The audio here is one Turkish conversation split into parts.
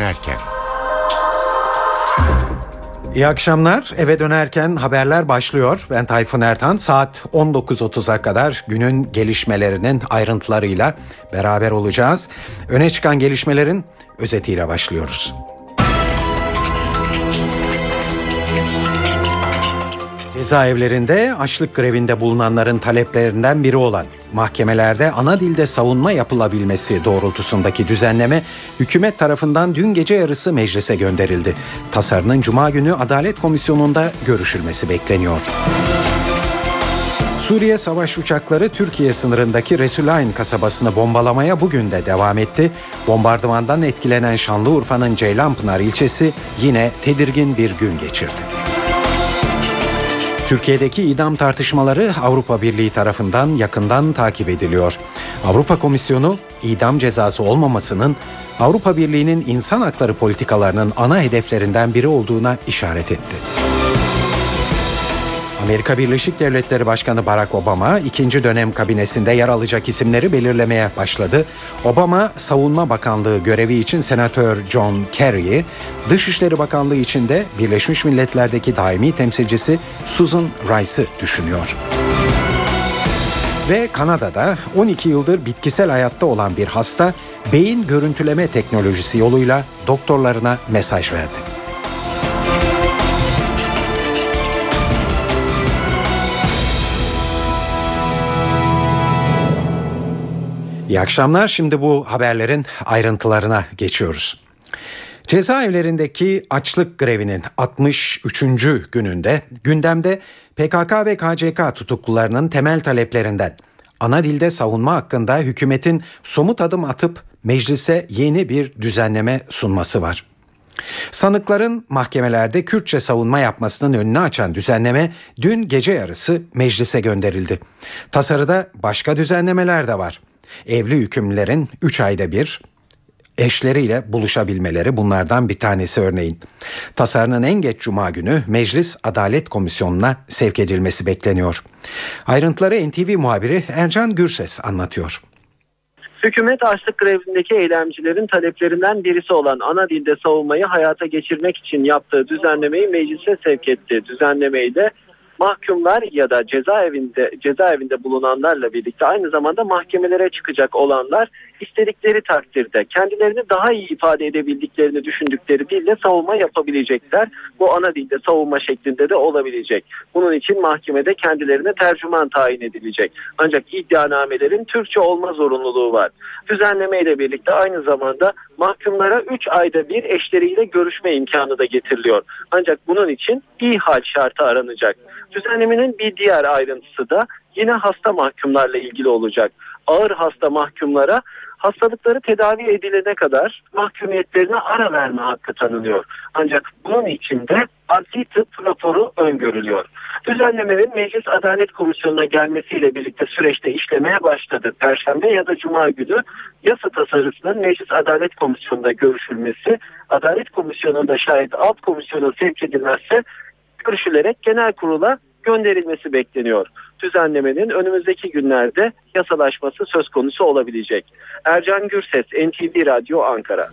dönerken. İyi akşamlar. Eve dönerken haberler başlıyor. Ben Tayfun Ertan. Saat 19.30'a kadar günün gelişmelerinin ayrıntılarıyla beraber olacağız. Öne çıkan gelişmelerin özetiyle başlıyoruz. Cezaevlerinde açlık grevinde bulunanların taleplerinden biri olan mahkemelerde ana dilde savunma yapılabilmesi doğrultusundaki düzenleme hükümet tarafından dün gece yarısı meclise gönderildi. Tasarının cuma günü Adalet Komisyonu'nda görüşülmesi bekleniyor. Suriye savaş uçakları Türkiye sınırındaki Resulayn kasabasını bombalamaya bugün de devam etti. Bombardımandan etkilenen Şanlıurfa'nın Ceylanpınar ilçesi yine tedirgin bir gün geçirdi. Türkiye'deki idam tartışmaları Avrupa Birliği tarafından yakından takip ediliyor. Avrupa Komisyonu idam cezası olmamasının Avrupa Birliği'nin insan hakları politikalarının ana hedeflerinden biri olduğuna işaret etti. Amerika Birleşik Devletleri Başkanı Barack Obama ikinci dönem kabinesinde yer alacak isimleri belirlemeye başladı. Obama Savunma Bakanlığı görevi için Senatör John Kerry'i, Dışişleri Bakanlığı için de Birleşmiş Milletler'deki daimi temsilcisi Susan Rice'ı düşünüyor. Ve Kanada'da 12 yıldır bitkisel hayatta olan bir hasta beyin görüntüleme teknolojisi yoluyla doktorlarına mesaj verdi. İyi akşamlar. Şimdi bu haberlerin ayrıntılarına geçiyoruz. Cezaevlerindeki açlık grevinin 63. gününde gündemde PKK ve KCK tutuklularının temel taleplerinden ana dilde savunma hakkında hükümetin somut adım atıp meclise yeni bir düzenleme sunması var. Sanıkların mahkemelerde Kürtçe savunma yapmasının önünü açan düzenleme dün gece yarısı meclise gönderildi. Tasarıda başka düzenlemeler de var. Evli hükümlülerin 3 ayda bir eşleriyle buluşabilmeleri bunlardan bir tanesi örneğin. Tasarının en geç cuma günü Meclis Adalet Komisyonu'na sevk edilmesi bekleniyor. Ayrıntıları NTV muhabiri Ercan Gürses anlatıyor. Hükümet açlık grevindeki eylemcilerin taleplerinden birisi olan ana dilde savunmayı hayata geçirmek için yaptığı düzenlemeyi meclise sevk etti. Düzenlemeyi de mahkumlar ya da cezaevinde cezaevinde bulunanlarla birlikte aynı zamanda mahkemelere çıkacak olanlar istedikleri takdirde kendilerini daha iyi ifade edebildiklerini düşündükleri dille savunma yapabilecekler. Bu ana dilde savunma şeklinde de olabilecek. Bunun için mahkemede kendilerine tercüman tayin edilecek. Ancak iddianamelerin Türkçe olma zorunluluğu var. Düzenleme ile birlikte aynı zamanda mahkumlara 3 ayda bir eşleriyle görüşme imkanı da getiriliyor. Ancak bunun için iyi hal şartı aranacak. Düzenlemenin bir diğer ayrıntısı da yine hasta mahkumlarla ilgili olacak. Ağır hasta mahkumlara hastalıkları tedavi edilene kadar mahkumiyetlerine ara verme hakkı tanınıyor. Ancak bunun içinde adli tıp raporu öngörülüyor. Düzenlemenin Meclis Adalet Komisyonu'na gelmesiyle birlikte süreçte işlemeye başladı. Perşembe ya da Cuma günü yasa tasarısının Meclis Adalet Komisyonu'nda görüşülmesi, Adalet Komisyonu'nda şayet alt komisyona sevk edilmezse görüşülerek genel kurula gönderilmesi bekleniyor. Düzenlemenin önümüzdeki günlerde yasalaşması söz konusu olabilecek. Ercan Gürses, NTV Radyo Ankara.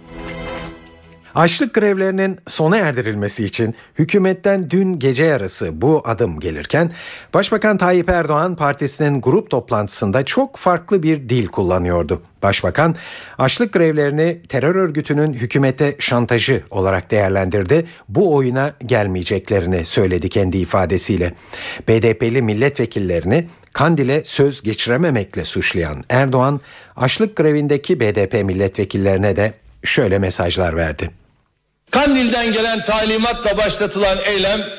Açlık grevlerinin sona erdirilmesi için hükümetten dün gece yarısı bu adım gelirken Başbakan Tayyip Erdoğan partisinin grup toplantısında çok farklı bir dil kullanıyordu. Başbakan açlık grevlerini terör örgütünün hükümete şantajı olarak değerlendirdi. Bu oyuna gelmeyeceklerini söyledi kendi ifadesiyle. BDP'li milletvekillerini Kandil'e söz geçirememekle suçlayan Erdoğan açlık grevindeki BDP milletvekillerine de şöyle mesajlar verdi. Kandil'den gelen talimatla başlatılan eylem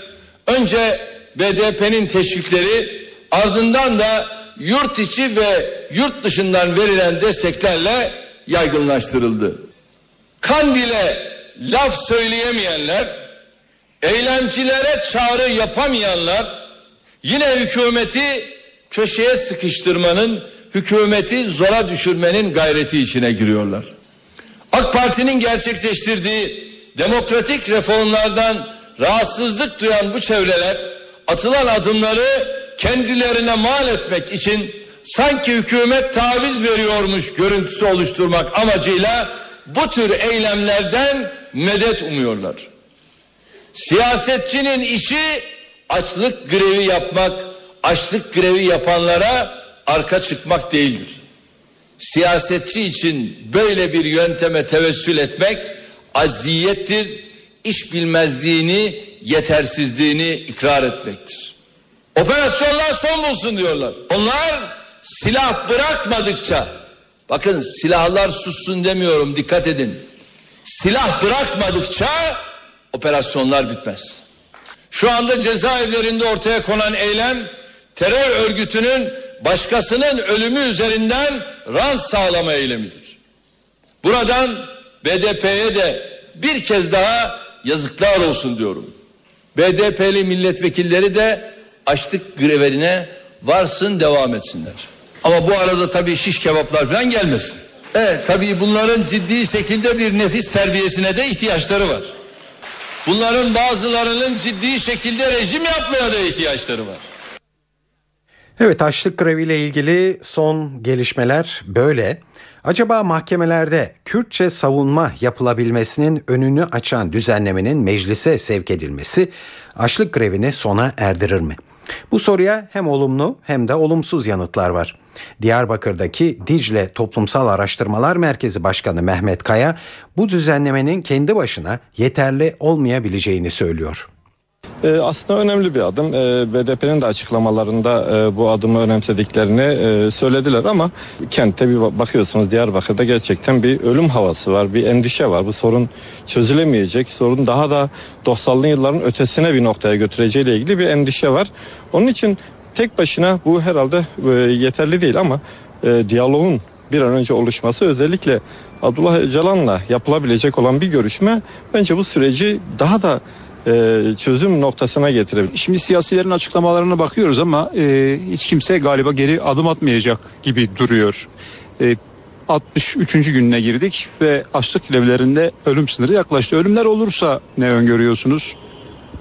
önce BDP'nin teşvikleri ardından da yurt içi ve yurt dışından verilen desteklerle yaygınlaştırıldı. Kandil'e laf söyleyemeyenler, eylemcilere çağrı yapamayanlar yine hükümeti köşeye sıkıştırmanın, hükümeti zora düşürmenin gayreti içine giriyorlar. AK Parti'nin gerçekleştirdiği demokratik reformlardan rahatsızlık duyan bu çevreler atılan adımları kendilerine mal etmek için sanki hükümet taviz veriyormuş görüntüsü oluşturmak amacıyla bu tür eylemlerden medet umuyorlar. Siyasetçinin işi açlık grevi yapmak, açlık grevi yapanlara arka çıkmak değildir. Siyasetçi için böyle bir yönteme tevessül etmek aziyettir, iş bilmezliğini, yetersizliğini ikrar etmektir. Operasyonlar son bulsun diyorlar. Onlar silah bırakmadıkça, bakın silahlar sussun demiyorum dikkat edin. Silah bırakmadıkça operasyonlar bitmez. Şu anda cezaevlerinde ortaya konan eylem terör örgütünün başkasının ölümü üzerinden rant sağlama eylemidir. Buradan BDP'ye de bir kez daha yazıklar olsun diyorum. BDP'li milletvekilleri de açlık grevlerine varsın devam etsinler. Ama bu arada tabii şiş kebaplar falan gelmesin. Evet tabii bunların ciddi şekilde bir nefis terbiyesine de ihtiyaçları var. Bunların bazılarının ciddi şekilde rejim yapmaya da ihtiyaçları var. Evet açlık greviyle ilgili son gelişmeler böyle. Acaba mahkemelerde Kürtçe savunma yapılabilmesinin önünü açan düzenlemenin meclise sevk edilmesi açlık grevini sona erdirir mi? Bu soruya hem olumlu hem de olumsuz yanıtlar var. Diyarbakır'daki Dicle Toplumsal Araştırmalar Merkezi Başkanı Mehmet Kaya bu düzenlemenin kendi başına yeterli olmayabileceğini söylüyor. E, aslında önemli bir adım. E, BDP'nin de açıklamalarında e, bu adımı önemsediklerini e, söylediler ama kentte bir bakıyorsunuz Diyarbakır'da gerçekten bir ölüm havası var, bir endişe var. Bu sorun çözülemeyecek, sorun daha da 90'lı yılların ötesine bir noktaya götüreceğiyle ilgili bir endişe var. Onun için tek başına bu herhalde e, yeterli değil ama e, diyaloğun bir an önce oluşması özellikle Abdullah Öcalan'la yapılabilecek olan bir görüşme bence bu süreci daha da e, çözüm noktasına getirebilir. Şimdi siyasilerin açıklamalarına bakıyoruz ama e, hiç kimse galiba geri adım atmayacak gibi duruyor. E, 63. gününe girdik ve açlık grevlerinde ölüm sınırı yaklaştı. Ölümler olursa ne öngörüyorsunuz?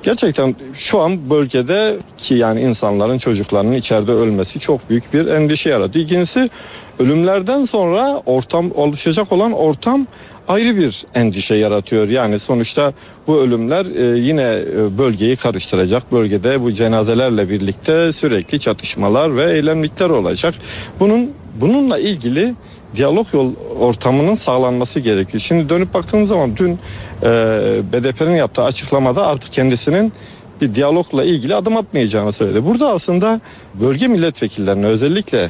Gerçekten şu an bölgede ki yani insanların çocuklarının içeride ölmesi çok büyük bir endişe yaratıyor. İkincisi ölümlerden sonra ortam oluşacak olan ortam ayrı bir endişe yaratıyor. Yani sonuçta bu ölümler e, yine e, bölgeyi karıştıracak. Bölgede bu cenazelerle birlikte sürekli çatışmalar ve eylemlikler olacak. Bunun bununla ilgili diyalog yol ortamının sağlanması gerekiyor. Şimdi dönüp baktığımız zaman dün e, BDP'nin yaptığı açıklamada artık kendisinin bir diyalogla ilgili adım atmayacağını söyledi. Burada aslında bölge milletvekillerine özellikle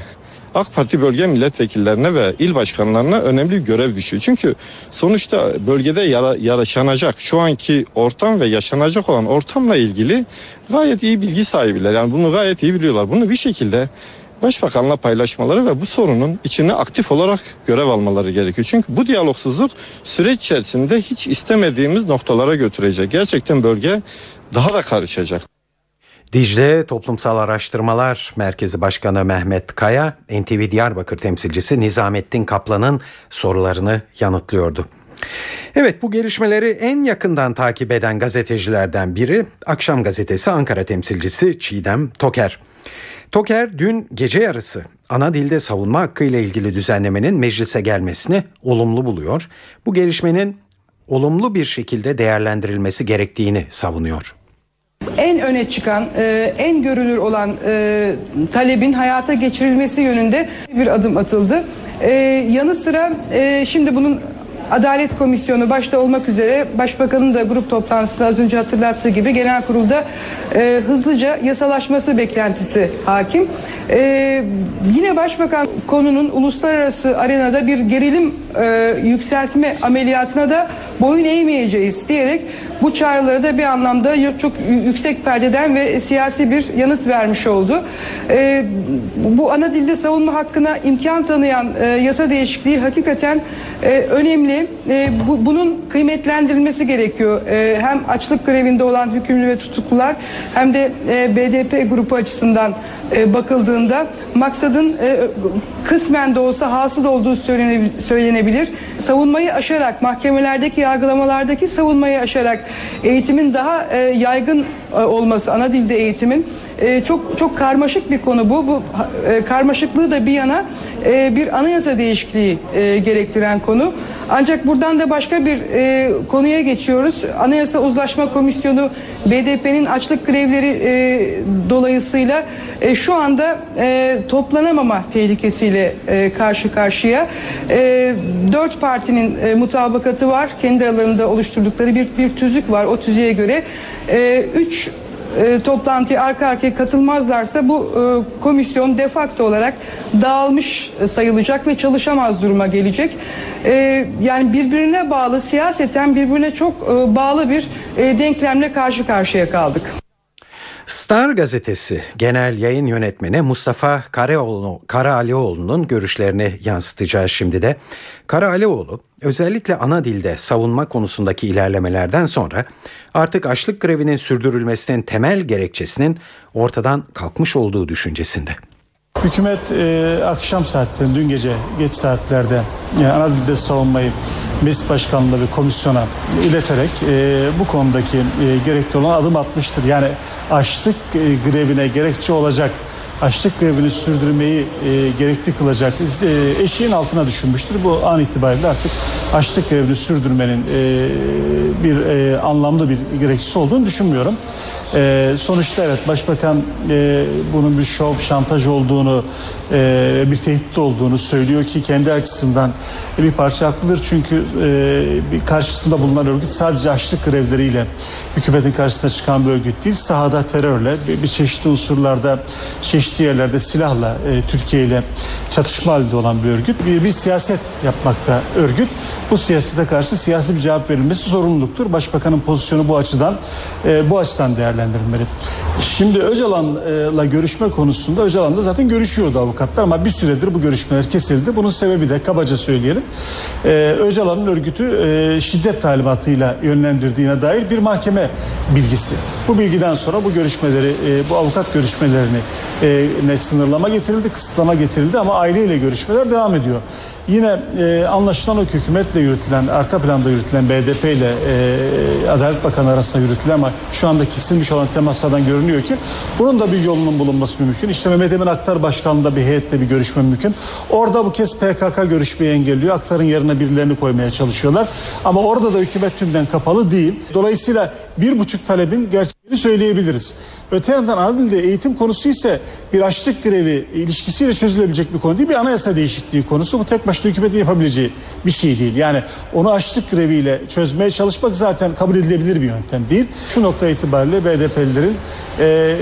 AK Parti bölge milletvekillerine ve il başkanlarına önemli görev düşüyor. Çünkü sonuçta bölgede yara, yaşanacak şu anki ortam ve yaşanacak olan ortamla ilgili gayet iyi bilgi sahibiler. Yani bunu gayet iyi biliyorlar. Bunu bir şekilde Başbakanla paylaşmaları ve bu sorunun içine aktif olarak görev almaları gerekiyor. Çünkü bu diyalogsuzluk süreç içerisinde hiç istemediğimiz noktalara götürecek. Gerçekten bölge daha da karışacak. Dicle Toplumsal Araştırmalar Merkezi Başkanı Mehmet Kaya, NTV Diyarbakır temsilcisi Nizamettin Kaplan'ın sorularını yanıtlıyordu. Evet bu gelişmeleri en yakından takip eden gazetecilerden biri Akşam Gazetesi Ankara temsilcisi Çiğdem Toker. Toker dün gece yarısı ana dilde savunma hakkı ile ilgili düzenlemenin meclise gelmesini olumlu buluyor. Bu gelişmenin olumlu bir şekilde değerlendirilmesi gerektiğini savunuyor. En öne çıkan, e, en görülür olan e, talebin hayata geçirilmesi yönünde bir adım atıldı. E, yanı sıra şimdi bunun Adalet Komisyonu başta olmak üzere Başbakanın da grup toplantısında az önce hatırlattığı gibi genel kurulda e, hızlıca yasalaşması beklentisi hakim. E, yine Başbakan konunun uluslararası arenada bir gerilim e, yükseltme ameliyatına da boyun eğmeyeceğiz diyerek bu çağrılara da bir anlamda çok yüksek perdeden ve siyasi bir yanıt vermiş oldu. E, bu ana dilde savunma hakkına imkan tanıyan e, yasa değişikliği hakikaten e, önemli. E, bu, bunun kıymetlendirilmesi gerekiyor. E, hem açlık grevinde olan hükümlü ve tutuklular hem de e, BDP grubu açısından e, bakıldığında maksadın e, kısmen de olsa hasıl olduğu söylenebilir. Savunmayı aşarak mahkemelerdeki yargılamalardaki savunmayı aşarak eğitimin daha e, yaygın olması ana dilde eğitimin çok çok karmaşık bir konu bu. Bu karmaşıklığı da bir yana bir anayasa değişikliği gerektiren konu. Ancak buradan da başka bir konuya geçiyoruz. Anayasa Uzlaşma Komisyonu BDP'nin açlık grevleri e, dolayısıyla e, şu anda e, toplanamama tehlikesiyle e, karşı karşıya. E, dört partinin e, mutabakatı var. Kendi aralarında oluşturdukları bir, bir tüzük var. O tüzüğe göre e, üç e, toplantıya arka arkaya katılmazlarsa bu e, komisyon defakto olarak dağılmış sayılacak ve çalışamaz duruma gelecek. E, yani birbirine bağlı siyaseten birbirine çok e, bağlı bir e, denklemle karşı karşıya kaldık. Star gazetesi genel yayın yönetmeni Mustafa Karaoğlu, Karaalioğlu'nun görüşlerini yansıtacağız şimdi de. Karaalioğlu özellikle ana dilde savunma konusundaki ilerlemelerden sonra artık açlık grevinin sürdürülmesinin temel gerekçesinin ortadan kalkmış olduğu düşüncesinde. Hükümet e, akşam saatlerinde, dün gece geç saatlerde e, ana dilde savunmayı meclis başkanlığı ve komisyona ileterek e, bu konudaki e, gerekli olan adım atmıştır. Yani açlık e, grevine gerekçe olacak açlık grevini sürdürmeyi e, gerekli kılacak e, eşiğin altına düşünmüştür. Bu an itibariyle artık açlık grevini sürdürmenin e, bir e, anlamlı bir gerekçesi olduğunu düşünmüyorum. E, sonuçta evet başbakan e, bunun bir şov, şantaj olduğunu, e, bir tehdit olduğunu söylüyor ki kendi açısından bir parça haklıdır. Çünkü e, karşısında bulunan örgüt sadece açlık grevleriyle hükümetin karşısına çıkan bir örgüt değil. Sahada terörle bir, bir çeşitli unsurlarda, çeşitli yerlerde silahla e, Türkiye ile çatışma halinde olan bir örgüt. Bir, bir siyaset yapmakta örgüt. Bu siyasete karşı siyasi bir cevap verilmesi zorunluluktur. Başbakanın pozisyonu bu açıdan e, bu açıdan değerlendirilmeli. Şimdi Öcalan'la görüşme konusunda Öcalan'da zaten görüşüyordu avukatlar ama bir süredir bu görüşmeler kesildi. Bunun sebebi de kabaca söyleyelim. E, Öcalan'ın örgütü e, şiddet talimatıyla yönlendirdiğine dair bir mahkeme bilgisi. Bu bilgiden sonra bu görüşmeleri, e, bu avukat görüşmelerini e, ne sınırlama getirildi, kısıtlama getirildi ama aileyle görüşmeler devam ediyor. Yine e, anlaşılan o hükümetle yürütülen, arka planda yürütülen BDP ile e, Adalet Bakanı arasında yürütülen ama şu anda kesilmiş olan temaslardan görünüyor ki bunun da bir yolunun bulunması mümkün. İşte Mehmet Emin Aktar Başkanlığı'nda bir heyetle bir görüşme mümkün. Orada bu kez PKK görüşmeyi engelliyor. Aktar'ın yerine birilerini koymaya çalışıyorlar. Ama orada da hükümet tümden kapalı değil. Dolayısıyla bir buçuk talebin gerçeğini söyleyebiliriz. Öte yandan ana dilde eğitim konusu ise bir açlık grevi ilişkisiyle çözülebilecek bir konu değil. Bir anayasa değişikliği konusu. Bu tek başına hükümetin yapabileceği bir şey değil. Yani onu açlık greviyle çözmeye çalışmak zaten kabul edilebilir bir yöntem değil. Şu nokta itibariyle BDP'lilerin e,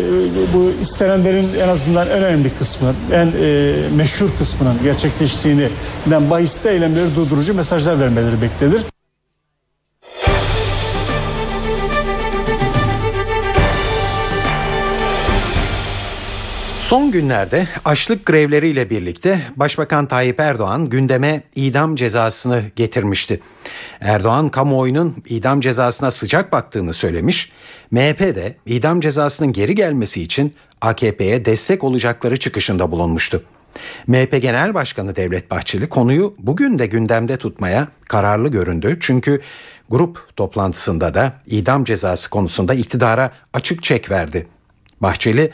bu istenenlerin en azından en önemli kısmı, en e, meşhur kısmının gerçekleştiğinden bahiste eylemleri durdurucu mesajlar vermeleri beklenir. Son günlerde açlık grevleriyle birlikte Başbakan Tayyip Erdoğan gündeme idam cezasını getirmişti. Erdoğan kamuoyunun idam cezasına sıcak baktığını söylemiş. MHP de idam cezasının geri gelmesi için AKP'ye destek olacakları çıkışında bulunmuştu. MHP Genel Başkanı Devlet Bahçeli konuyu bugün de gündemde tutmaya kararlı göründü. Çünkü grup toplantısında da idam cezası konusunda iktidara açık çek verdi. Bahçeli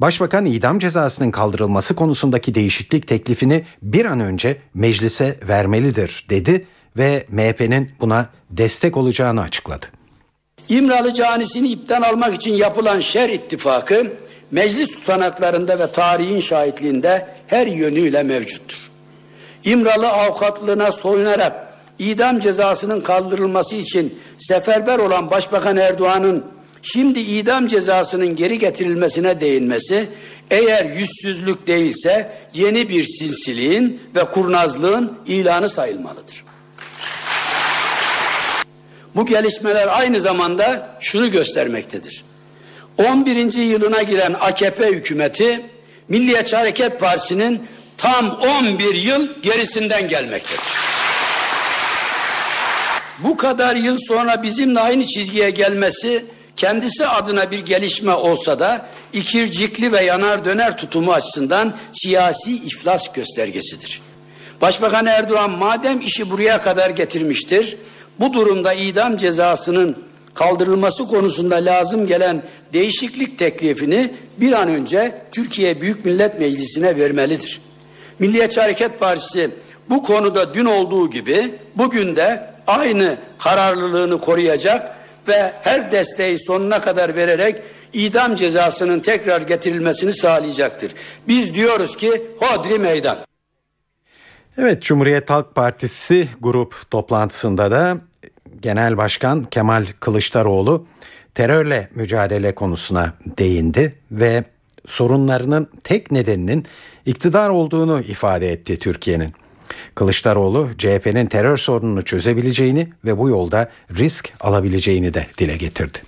Başbakan idam cezasının kaldırılması konusundaki değişiklik teklifini bir an önce meclise vermelidir dedi ve MHP'nin buna destek olacağını açıkladı. İmralı canisini ipten almak için yapılan şer ittifakı meclis tutanaklarında ve tarihin şahitliğinde her yönüyle mevcuttur. İmralı avukatlığına soyunarak idam cezasının kaldırılması için seferber olan Başbakan Erdoğan'ın şimdi idam cezasının geri getirilmesine değinmesi eğer yüzsüzlük değilse yeni bir sinsiliğin ve kurnazlığın ilanı sayılmalıdır. Bu gelişmeler aynı zamanda şunu göstermektedir. 11. yılına giren AKP hükümeti Milliyetçi Hareket Partisi'nin tam 11 yıl gerisinden gelmektedir. Bu kadar yıl sonra bizimle aynı çizgiye gelmesi kendisi adına bir gelişme olsa da ikircikli ve yanar döner tutumu açısından siyasi iflas göstergesidir. Başbakan Erdoğan madem işi buraya kadar getirmiştir, bu durumda idam cezasının kaldırılması konusunda lazım gelen değişiklik teklifini bir an önce Türkiye Büyük Millet Meclisi'ne vermelidir. Milliyetçi Hareket Partisi bu konuda dün olduğu gibi bugün de aynı kararlılığını koruyacak ve her desteği sonuna kadar vererek idam cezasının tekrar getirilmesini sağlayacaktır. Biz diyoruz ki hodri meydan. Evet Cumhuriyet Halk Partisi grup toplantısında da Genel Başkan Kemal Kılıçdaroğlu terörle mücadele konusuna değindi ve sorunlarının tek nedeninin iktidar olduğunu ifade etti Türkiye'nin. Kılıçdaroğlu CHP'nin terör sorununu çözebileceğini ve bu yolda risk alabileceğini de dile getirdi.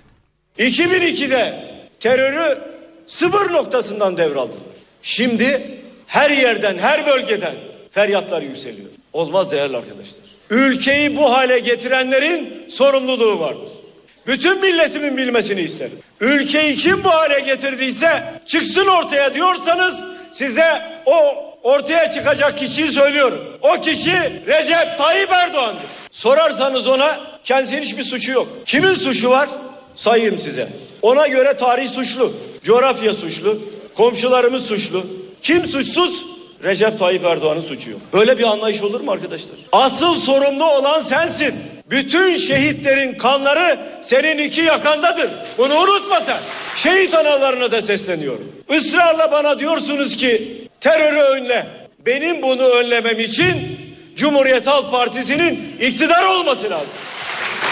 2002'de terörü sıfır noktasından devraldılar. Şimdi her yerden, her bölgeden feryatlar yükseliyor. Olmaz değerli arkadaşlar. Ülkeyi bu hale getirenlerin sorumluluğu vardır. Bütün milletimin bilmesini isterim. Ülkeyi kim bu hale getirdiyse çıksın ortaya diyorsanız size o ortaya çıkacak kişiyi söylüyorum. O kişi Recep Tayyip Erdoğan'dır. Sorarsanız ona kendisinin hiçbir suçu yok. Kimin suçu var? Sayayım size. Ona göre tarih suçlu, coğrafya suçlu, komşularımız suçlu. Kim suçsuz? Recep Tayyip Erdoğan'ın suçu yok. Böyle bir anlayış olur mu arkadaşlar? Asıl sorumlu olan sensin. Bütün şehitlerin kanları senin iki yakandadır. Bunu unutma sen. Şehit analarına da sesleniyorum. Israrla bana diyorsunuz ki terörü önle. Benim bunu önlemem için Cumhuriyet Halk Partisi'nin iktidar olması lazım.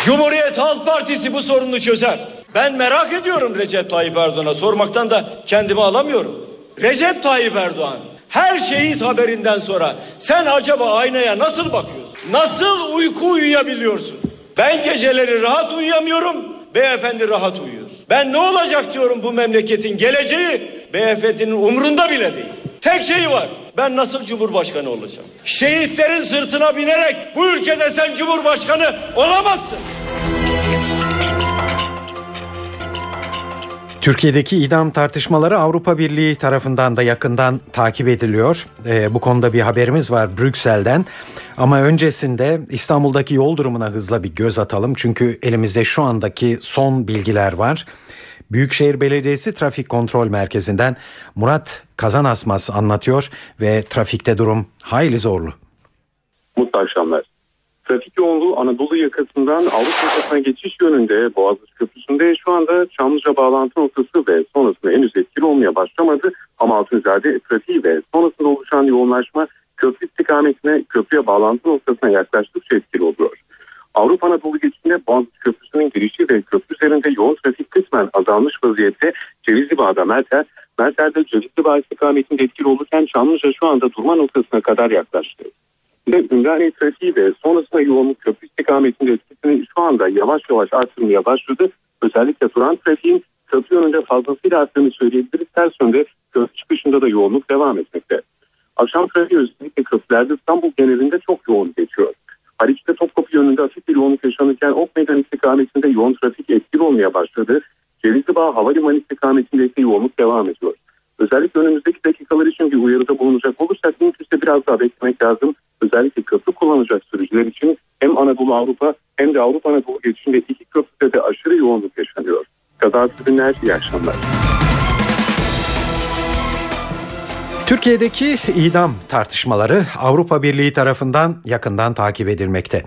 Cumhuriyet Halk Partisi bu sorunu çözer. Ben merak ediyorum Recep Tayyip Erdoğan'a sormaktan da kendimi alamıyorum. Recep Tayyip Erdoğan her şehit haberinden sonra sen acaba aynaya nasıl bakıyorsun? Nasıl uyku uyuyabiliyorsun? Ben geceleri rahat uyuyamıyorum. Beyefendi rahat uyuyor. Ben ne olacak diyorum bu memleketin geleceği beyefendinin umrunda bile değil. Tek şey var. Ben nasıl cumhurbaşkanı olacağım? Şehitlerin sırtına binerek bu ülkede sen cumhurbaşkanı olamazsın. Türkiye'deki idam tartışmaları Avrupa Birliği tarafından da yakından takip ediliyor. Ee, bu konuda bir haberimiz var Brüksel'den. Ama öncesinde İstanbul'daki yol durumuna hızla bir göz atalım. Çünkü elimizde şu andaki son bilgiler var. Büyükşehir Belediyesi Trafik Kontrol Merkezi'nden Murat Kazanasmaz anlatıyor ve trafikte durum hayli zorlu. Mutlu akşamlar. Trafik yoğunluğu Anadolu yakasından Avrupa yakasına geçiş yönünde Boğaziçi Köprüsü'nde şu anda Çamlıca bağlantı noktası ve sonrasında henüz etkili olmaya başlamadı. Ama Altunizade trafiği ve sonrasında oluşan yoğunlaşma köprü istikametine, köprüye bağlantı noktasına yaklaştıkça etkili oluyor. Avrupa Anadolu geçişinde Boğaziçi Köprüsü'nün girişi ve köprü üzerinde yoğun trafik kısmen azalmış vaziyette Cevizli Bağ'da Melter, Melter'de Cevizli Bağ istikametinde etkili olurken Çamlıca şu anda durma noktasına kadar yaklaştı ve Ümraniye trafiği ve sonrasında yoğunluk köprü istikametinde etkisini şu anda yavaş yavaş artırmaya başladı. Özellikle duran trafiğin köprü yönünde fazlasıyla arttığını söyleyebiliriz. Ters yönde köprü çıkışında da yoğunluk devam etmekte. Akşam trafiği özellikle köprülerde İstanbul genelinde çok yoğun geçiyor. Haliç'te Topkapı yönünde hafif bir yoğunluk yaşanırken Ok Meydan istikametinde yoğun trafik etkili olmaya başladı. Cevizli Bağ Havalimanı istikametinde ise yoğunluk devam ediyor. Özellikle önümüzdeki dakikalar için bir uyarıda bulunacak olursak mümkünse biraz daha beklemek lazım. Özellikle köprü kullanacak sürücüler için hem Anadolu Avrupa hem de Avrupa Anadolu geçişinde iki köprüde de aşırı yoğunluk yaşanıyor. Kazasız günler, iyi akşamlar. Türkiye'deki idam tartışmaları Avrupa Birliği tarafından yakından takip edilmekte.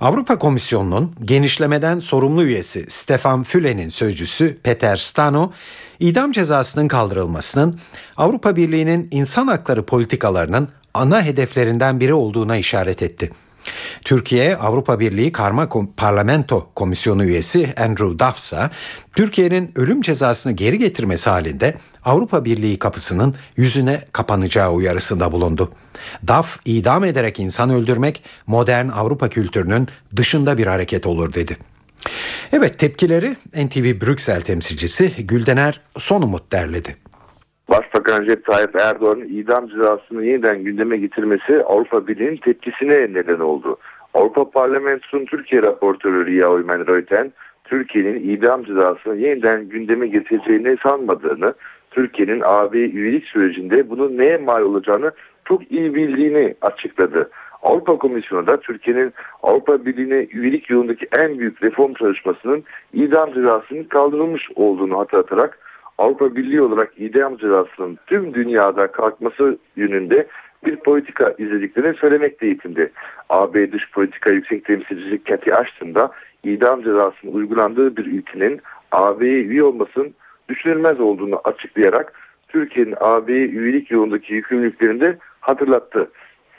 Avrupa Komisyonu'nun genişlemeden sorumlu üyesi Stefan Füle'nin sözcüsü Peter Stano, idam cezasının kaldırılmasının Avrupa Birliği'nin insan hakları politikalarının ana hedeflerinden biri olduğuna işaret etti. Türkiye Avrupa Birliği Karma Parlamento Komisyonu üyesi Andrew Duff ise Türkiye'nin ölüm cezasını geri getirmesi halinde Avrupa Birliği kapısının yüzüne kapanacağı uyarısında bulundu. Duff idam ederek insan öldürmek modern Avrupa kültürünün dışında bir hareket olur dedi. Evet tepkileri NTV Brüksel temsilcisi Güldener Sonumut derledi. Başbakan Recep Tayyip Erdoğan'ın idam cezasını yeniden gündeme getirmesi Avrupa Birliği'nin tepkisine neden oldu. Avrupa Parlamentosu'nun Türkiye raportörü Riya Oymen Reuten, Türkiye'nin idam cezasını yeniden gündeme getireceğini sanmadığını, Türkiye'nin AB üyelik sürecinde bunun neye mal olacağını çok iyi bildiğini açıkladı. Avrupa Komisyonu da Türkiye'nin Avrupa Birliği'ne üyelik yolundaki en büyük reform çalışmasının idam cezasının kaldırılmış olduğunu hatırlatarak Avrupa Birliği olarak idam cezasının tüm dünyada kalkması yönünde bir politika izlediklerini söylemekte yetindi. AB Dış Politika Yüksek Temsilcisi Cathy Ashton da idam cezasının uygulandığı bir ülkenin AB'ye üye olmasının düşünülmez olduğunu açıklayarak Türkiye'nin AB'ye üyelik yolundaki yükümlülüklerini de hatırlattı.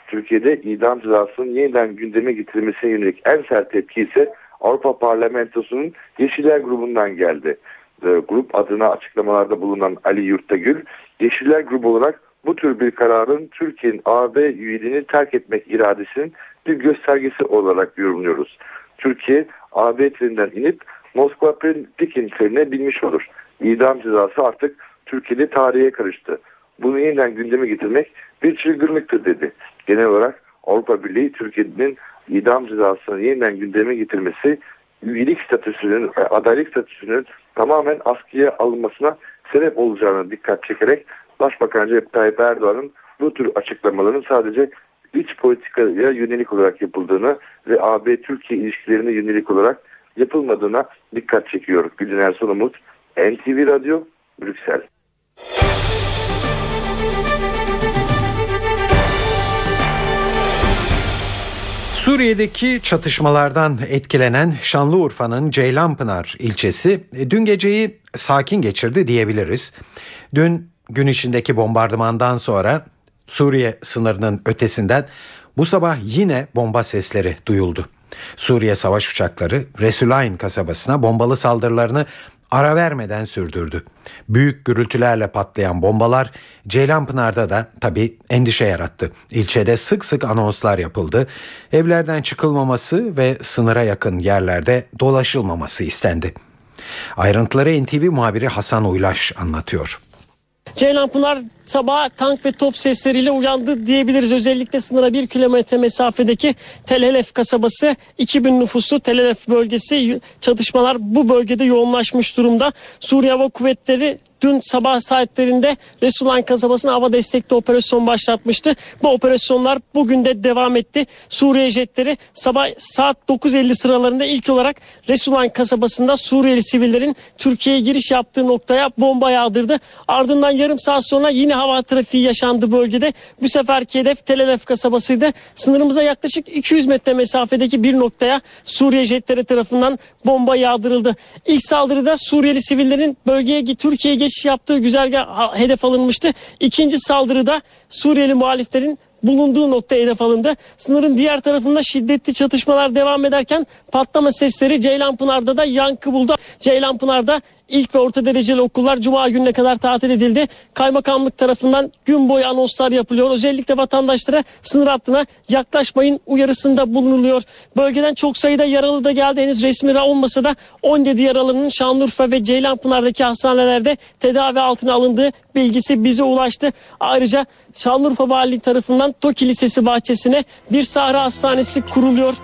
Türkiye'de idam cezasının yeniden gündeme getirilmesine yönelik en sert tepki ise Avrupa Parlamentosu'nun Yeşiller grubundan geldi. E, grup adına açıklamalarda bulunan Ali Yurttagül, Yeşiller grubu olarak bu tür bir kararın Türkiye'nin AB üyeliğini terk etmek iradesinin bir göstergesi olarak yorumluyoruz. Türkiye AB treninden inip Moskva Pekin trenine binmiş olur. İdam cezası artık Türkiye'de tarihe karıştı. Bunu yeniden gündeme getirmek bir çılgınlıktır dedi. Genel olarak Avrupa Birliği Türkiye'nin idam cezasını yeniden gündeme getirmesi üyelik statüsünün, adaylık statüsünün tamamen askıya alınmasına sebep olacağını dikkat çekerek Başbakan Recep Tayyip Erdoğan'ın bu tür açıklamaların sadece iç politikaya yönelik olarak yapıldığını ve AB-Türkiye ilişkilerine yönelik olarak yapılmadığına dikkat çekiyor. Gülün Ersoy Umut, NTV Radyo, Brüksel. Suriye'deki çatışmalardan etkilenen Şanlıurfa'nın Ceylanpınar ilçesi e, dün geceyi sakin geçirdi diyebiliriz. Dün gün içindeki bombardımandan sonra Suriye sınırının ötesinden bu sabah yine bomba sesleri duyuldu. Suriye savaş uçakları Resulayn kasabasına bombalı saldırılarını ara vermeden sürdürdü. Büyük gürültülerle patlayan bombalar Ceylanpınar'da da tabi endişe yarattı. İlçede sık sık anonslar yapıldı. Evlerden çıkılmaması ve sınıra yakın yerlerde dolaşılmaması istendi. Ayrıntıları NTV muhabiri Hasan Uylaş anlatıyor. Ceylanpınar sabah tank ve top sesleriyle uyandı diyebiliriz. Özellikle sınıra bir kilometre mesafedeki Telhelef kasabası 2000 nüfuslu Telhelef bölgesi çatışmalar bu bölgede yoğunlaşmış durumda. Suriye Hava Kuvvetleri dün sabah saatlerinde Resulayn kasabasına hava destekli operasyon başlatmıştı. Bu operasyonlar bugün de devam etti. Suriye jetleri sabah saat 9.50 sıralarında ilk olarak Resulayn kasabasında Suriyeli sivillerin Türkiye'ye giriş yaptığı noktaya bomba yağdırdı. Ardından yarım saat sonra yine hava trafiği yaşandı bölgede. Bu seferki hedef Telelef kasabasıydı. Sınırımıza yaklaşık 200 metre mesafedeki bir noktaya Suriye jetleri tarafından bomba yağdırıldı. İlk saldırıda Suriyeli sivillerin bölgeye Türkiye'ye geçiş yaptığı güzergah hedef alınmıştı. İkinci saldırıda Suriyeli muhaliflerin bulunduğu nokta hedef alındı. Sınırın diğer tarafında şiddetli çatışmalar devam ederken patlama sesleri Ceylanpınar'da da yankı buldu. Ceylanpınar'da ilk ve orta dereceli okullar cuma gününe kadar tatil edildi. Kaymakamlık tarafından gün boyu anonslar yapılıyor. Özellikle vatandaşlara sınır hattına yaklaşmayın uyarısında bulunuluyor. Bölgeden çok sayıda yaralı da geldi. Henüz resmi olmasa da 17 yaralının Şanlıurfa ve Ceylanpınar'daki hastanelerde tedavi altına alındığı bilgisi bize ulaştı. Ayrıca Şanlıurfa Valiliği tarafından Toki Lisesi bahçesine bir sahra hastanesi kuruluyor.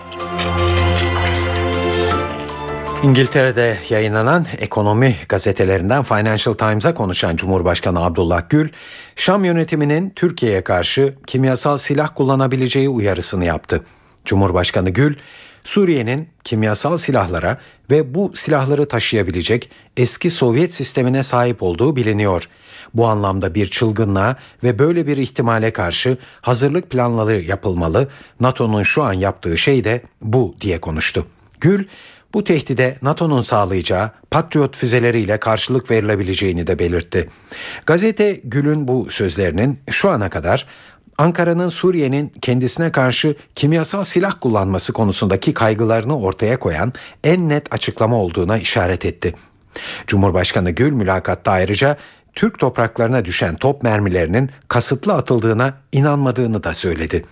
İngiltere'de yayınlanan ekonomi gazetelerinden Financial Times'a konuşan Cumhurbaşkanı Abdullah Gül, Şam yönetiminin Türkiye'ye karşı kimyasal silah kullanabileceği uyarısını yaptı. Cumhurbaşkanı Gül, Suriye'nin kimyasal silahlara ve bu silahları taşıyabilecek eski Sovyet sistemine sahip olduğu biliniyor. Bu anlamda bir çılgınlığa ve böyle bir ihtimale karşı hazırlık planları yapılmalı. NATO'nun şu an yaptığı şey de bu diye konuştu. Gül, bu tehdide NATO'nun sağlayacağı Patriot füzeleriyle karşılık verilebileceğini de belirtti. Gazete Gül'ün bu sözlerinin şu ana kadar Ankara'nın Suriye'nin kendisine karşı kimyasal silah kullanması konusundaki kaygılarını ortaya koyan en net açıklama olduğuna işaret etti. Cumhurbaşkanı Gül mülakatta ayrıca Türk topraklarına düşen top mermilerinin kasıtlı atıldığına inanmadığını da söyledi.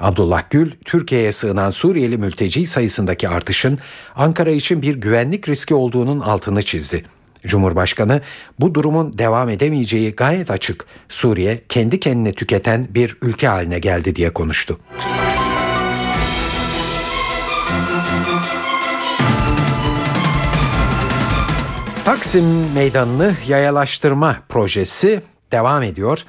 Abdullah Gül, Türkiye'ye sığınan Suriyeli mülteci sayısındaki artışın Ankara için bir güvenlik riski olduğunun altını çizdi. Cumhurbaşkanı bu durumun devam edemeyeceği gayet açık. Suriye kendi kendine tüketen bir ülke haline geldi diye konuştu. Taksim Meydanı'nı yayalaştırma projesi devam ediyor.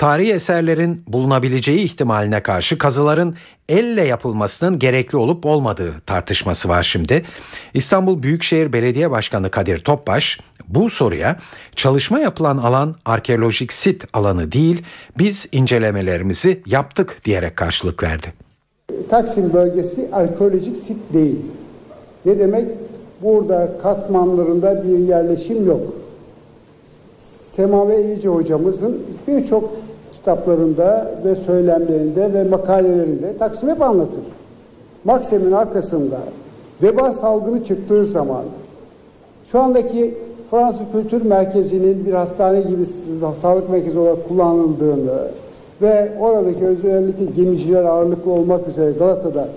Tarihi eserlerin bulunabileceği ihtimaline karşı kazıların elle yapılmasının gerekli olup olmadığı tartışması var şimdi. İstanbul Büyükşehir Belediye Başkanı Kadir Topbaş bu soruya çalışma yapılan alan arkeolojik sit alanı değil biz incelemelerimizi yaptık diyerek karşılık verdi. Taksim bölgesi arkeolojik sit değil. Ne demek? Burada katmanlarında bir yerleşim yok. Semave İyice hocamızın birçok kitaplarında ve söylemlerinde ve makalelerinde Taksim hep anlatır. Maksim'in arkasında veba salgını çıktığı zaman şu andaki Fransız Kültür Merkezi'nin bir hastane gibi sağlık merkezi olarak kullanıldığını ve oradaki özellikle gemiciler ağırlıklı olmak üzere Galata'da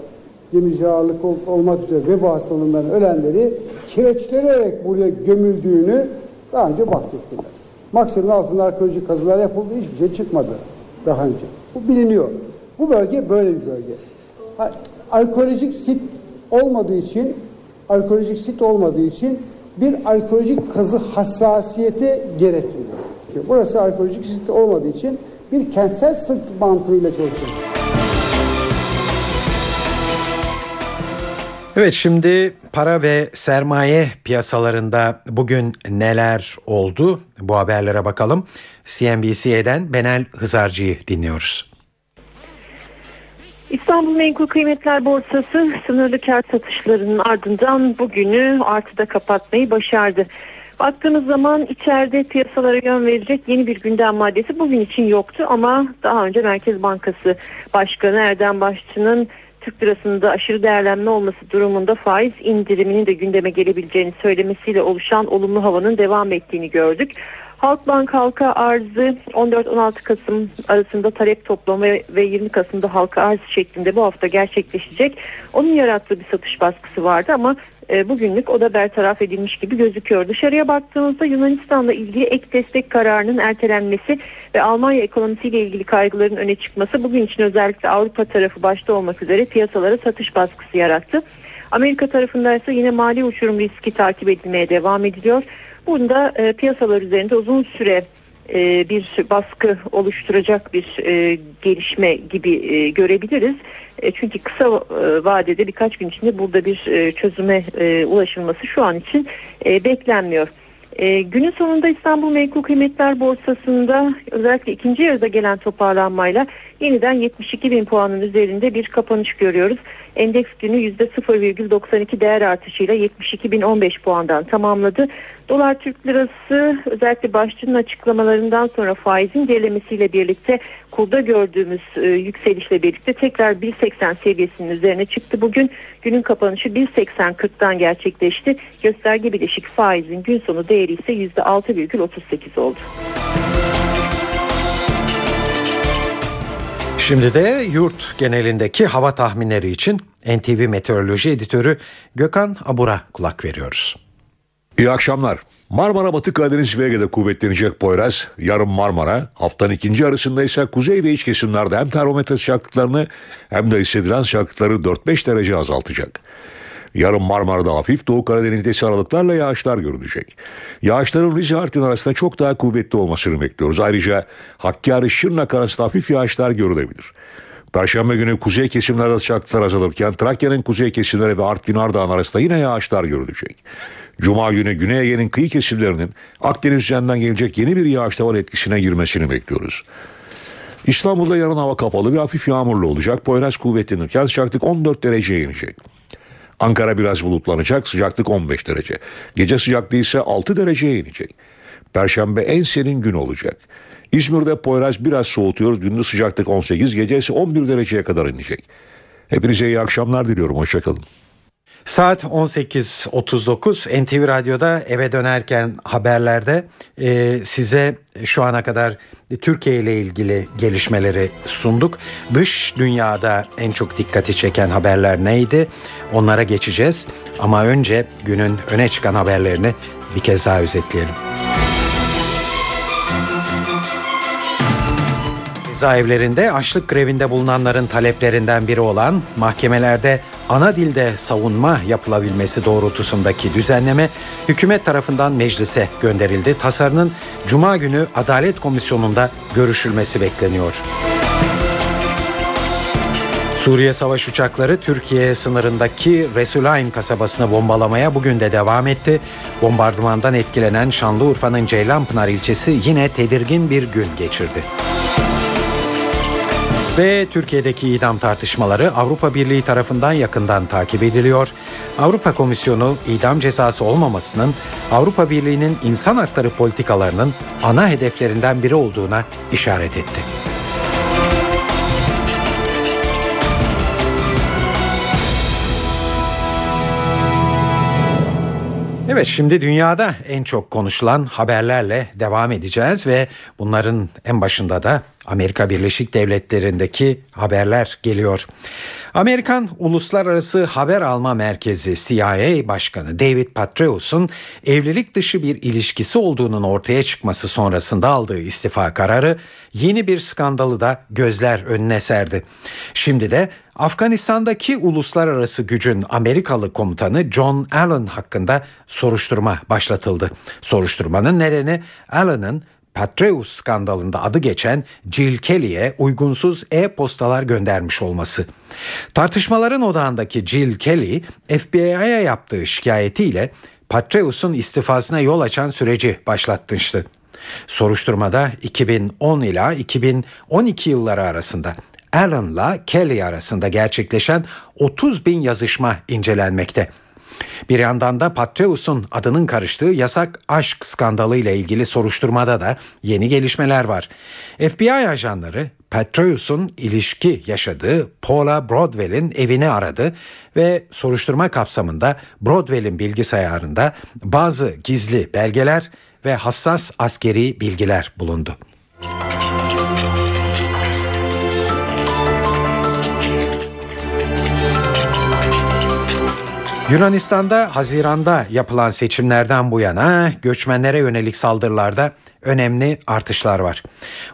gemiciler ağırlıklı olmak üzere veba hastalığından ölenleri kireçlenerek buraya gömüldüğünü daha önce bahsettiler. Maksim'in altında arkeolojik kazılar yapıldı, hiçbir şey çıkmadı daha önce. Bu biliniyor. Bu bölge böyle bir bölge. Arkeolojik sit olmadığı için arkeolojik sit olmadığı için bir arkeolojik kazı hassasiyeti gerekmiyor. Burası arkeolojik sit olmadığı için bir kentsel sırt mantığıyla çalışıyor. Evet şimdi para ve sermaye piyasalarında bugün neler oldu? Bu haberlere bakalım. CNBC'den Benel Hızarcı'yı dinliyoruz. İstanbul Menkul Kıymetler Borsası sınırlı kar satışlarının ardından bugünü artıda kapatmayı başardı. Baktığımız zaman içeride piyasalara yön verecek yeni bir gündem maddesi bugün için yoktu ama daha önce Merkez Bankası Başkanı Erdem Başçı'nın Türk lirasında aşırı değerlenme olması durumunda faiz indiriminin de gündeme gelebileceğini söylemesiyle oluşan olumlu havanın devam ettiğini gördük. Halkbank halka arzı 14-16 Kasım arasında talep toplama ve 20 Kasım'da halka arz şeklinde bu hafta gerçekleşecek. Onun yarattığı bir satış baskısı vardı ama e, bugünlük o da bertaraf edilmiş gibi gözüküyor. Dışarıya baktığımızda Yunanistan'la ilgili ek destek kararının ertelenmesi ve Almanya ekonomisiyle ilgili kaygıların öne çıkması bugün için özellikle Avrupa tarafı başta olmak üzere piyasalara satış baskısı yarattı. Amerika tarafında ise yine mali uçurum riski takip edilmeye devam ediliyor. Bunda e, piyasalar üzerinde uzun süre e, bir baskı oluşturacak bir e, gelişme gibi e, görebiliriz. E, çünkü kısa e, vadede birkaç gün içinde burada bir e, çözüme e, ulaşılması şu an için e, beklenmiyor. E, günün sonunda İstanbul Menkul Kıymetler Borsası'nda özellikle ikinci yarıda gelen toparlanmayla yeniden 72 bin puanın üzerinde bir kapanış görüyoruz. Endeks günü %0,92 değer artışıyla 72.015 puandan tamamladı. Dolar Türk Lirası özellikle başçının açıklamalarından sonra faizin gerilemesiyle birlikte kurda gördüğümüz e, yükselişle birlikte tekrar 1.80 seviyesinin üzerine çıktı. Bugün günün kapanışı 1.80.40'dan gerçekleşti. Gösterge bileşik faizin gün sonu değeri ise %6,38 oldu. Şimdi de yurt genelindeki hava tahminleri için NTV Meteoroloji Editörü Gökhan Abur'a kulak veriyoruz. İyi akşamlar. Marmara Batı Karadeniz ve Ege'de kuvvetlenecek Poyraz, yarın Marmara, haftanın ikinci arasında ise kuzey ve iç kesimlerde hem termometre sıcaklıklarını hem de hissedilen sıcaklıkları 4-5 derece azaltacak. Yarın Marmara'da hafif Doğu Karadeniz'de ise aralıklarla yağışlar görülecek. Yağışların Rize Artvin arasında çok daha kuvvetli olmasını bekliyoruz. Ayrıca Hakkari Şırnak arasında hafif yağışlar görülebilir. Perşembe günü kuzey kesimlerde sıcaklıklar azalırken Trakya'nın kuzey kesimleri ve Artvin Ardahan arasında yine yağışlar görülecek. Cuma günü Güney Ege'nin kıyı kesimlerinin Akdeniz üzerinden gelecek yeni bir yağış tavan etkisine girmesini bekliyoruz. İstanbul'da yarın hava kapalı ve hafif yağmurlu olacak. Poyraz kuvvetlenirken sıcaklık 14 dereceye inecek. Ankara biraz bulutlanacak sıcaklık 15 derece. Gece sıcaklığı ise 6 dereceye inecek. Perşembe en serin gün olacak. İzmir'de Poyraz biraz soğutuyor. Gündüz sıcaklık 18, gece ise 11 dereceye kadar inecek. Hepinize iyi akşamlar diliyorum. Hoşçakalın. Saat 18.39 NTV Radyo'da eve dönerken haberlerde e, size şu ana kadar Türkiye ile ilgili gelişmeleri sunduk. Dış dünyada en çok dikkati çeken haberler neydi? Onlara geçeceğiz. Ama önce günün öne çıkan haberlerini bir kez daha özetleyelim. Cezaevlerinde açlık grevinde bulunanların taleplerinden biri olan mahkemelerde ana dilde savunma yapılabilmesi doğrultusundaki düzenleme hükümet tarafından meclise gönderildi. Tasarının Cuma günü Adalet Komisyonu'nda görüşülmesi bekleniyor. Suriye savaş uçakları Türkiye sınırındaki Resulayn kasabasını bombalamaya bugün de devam etti. Bombardımandan etkilenen Şanlıurfa'nın Ceylanpınar ilçesi yine tedirgin bir gün geçirdi. Ve Türkiye'deki idam tartışmaları Avrupa Birliği tarafından yakından takip ediliyor. Avrupa Komisyonu idam cezası olmamasının Avrupa Birliği'nin insan hakları politikalarının ana hedeflerinden biri olduğuna işaret etti. Evet şimdi dünyada en çok konuşulan haberlerle devam edeceğiz ve bunların en başında da Amerika Birleşik Devletleri'ndeki haberler geliyor. Amerikan Uluslararası Haber Alma Merkezi CIA Başkanı David Petraeus'un evlilik dışı bir ilişkisi olduğunun ortaya çıkması sonrasında aldığı istifa kararı yeni bir skandalı da gözler önüne serdi. Şimdi de Afganistan'daki uluslararası gücün Amerikalı komutanı John Allen hakkında soruşturma başlatıldı. Soruşturmanın nedeni Allen'ın Patreus skandalında adı geçen Jill Kelly'e uygunsuz e-postalar göndermiş olması. Tartışmaların odağındaki Jill Kelly, FBI'ye yaptığı şikayetiyle Patreus'un istifasına yol açan süreci başlatmıştı. Soruşturmada 2010 ila 2012 yılları arasında Allen'la Kelly arasında gerçekleşen 30 bin yazışma incelenmekte. Bir yandan da Patreus'un adının karıştığı yasak aşk skandalı ile ilgili soruşturmada da yeni gelişmeler var. FBI ajanları Patreus'un ilişki yaşadığı Paula Broadwell'in evini aradı ve soruşturma kapsamında Broadwell'in bilgisayarında bazı gizli belgeler ve hassas askeri bilgiler bulundu. Yunanistan'da Haziran'da yapılan seçimlerden bu yana göçmenlere yönelik saldırılarda önemli artışlar var.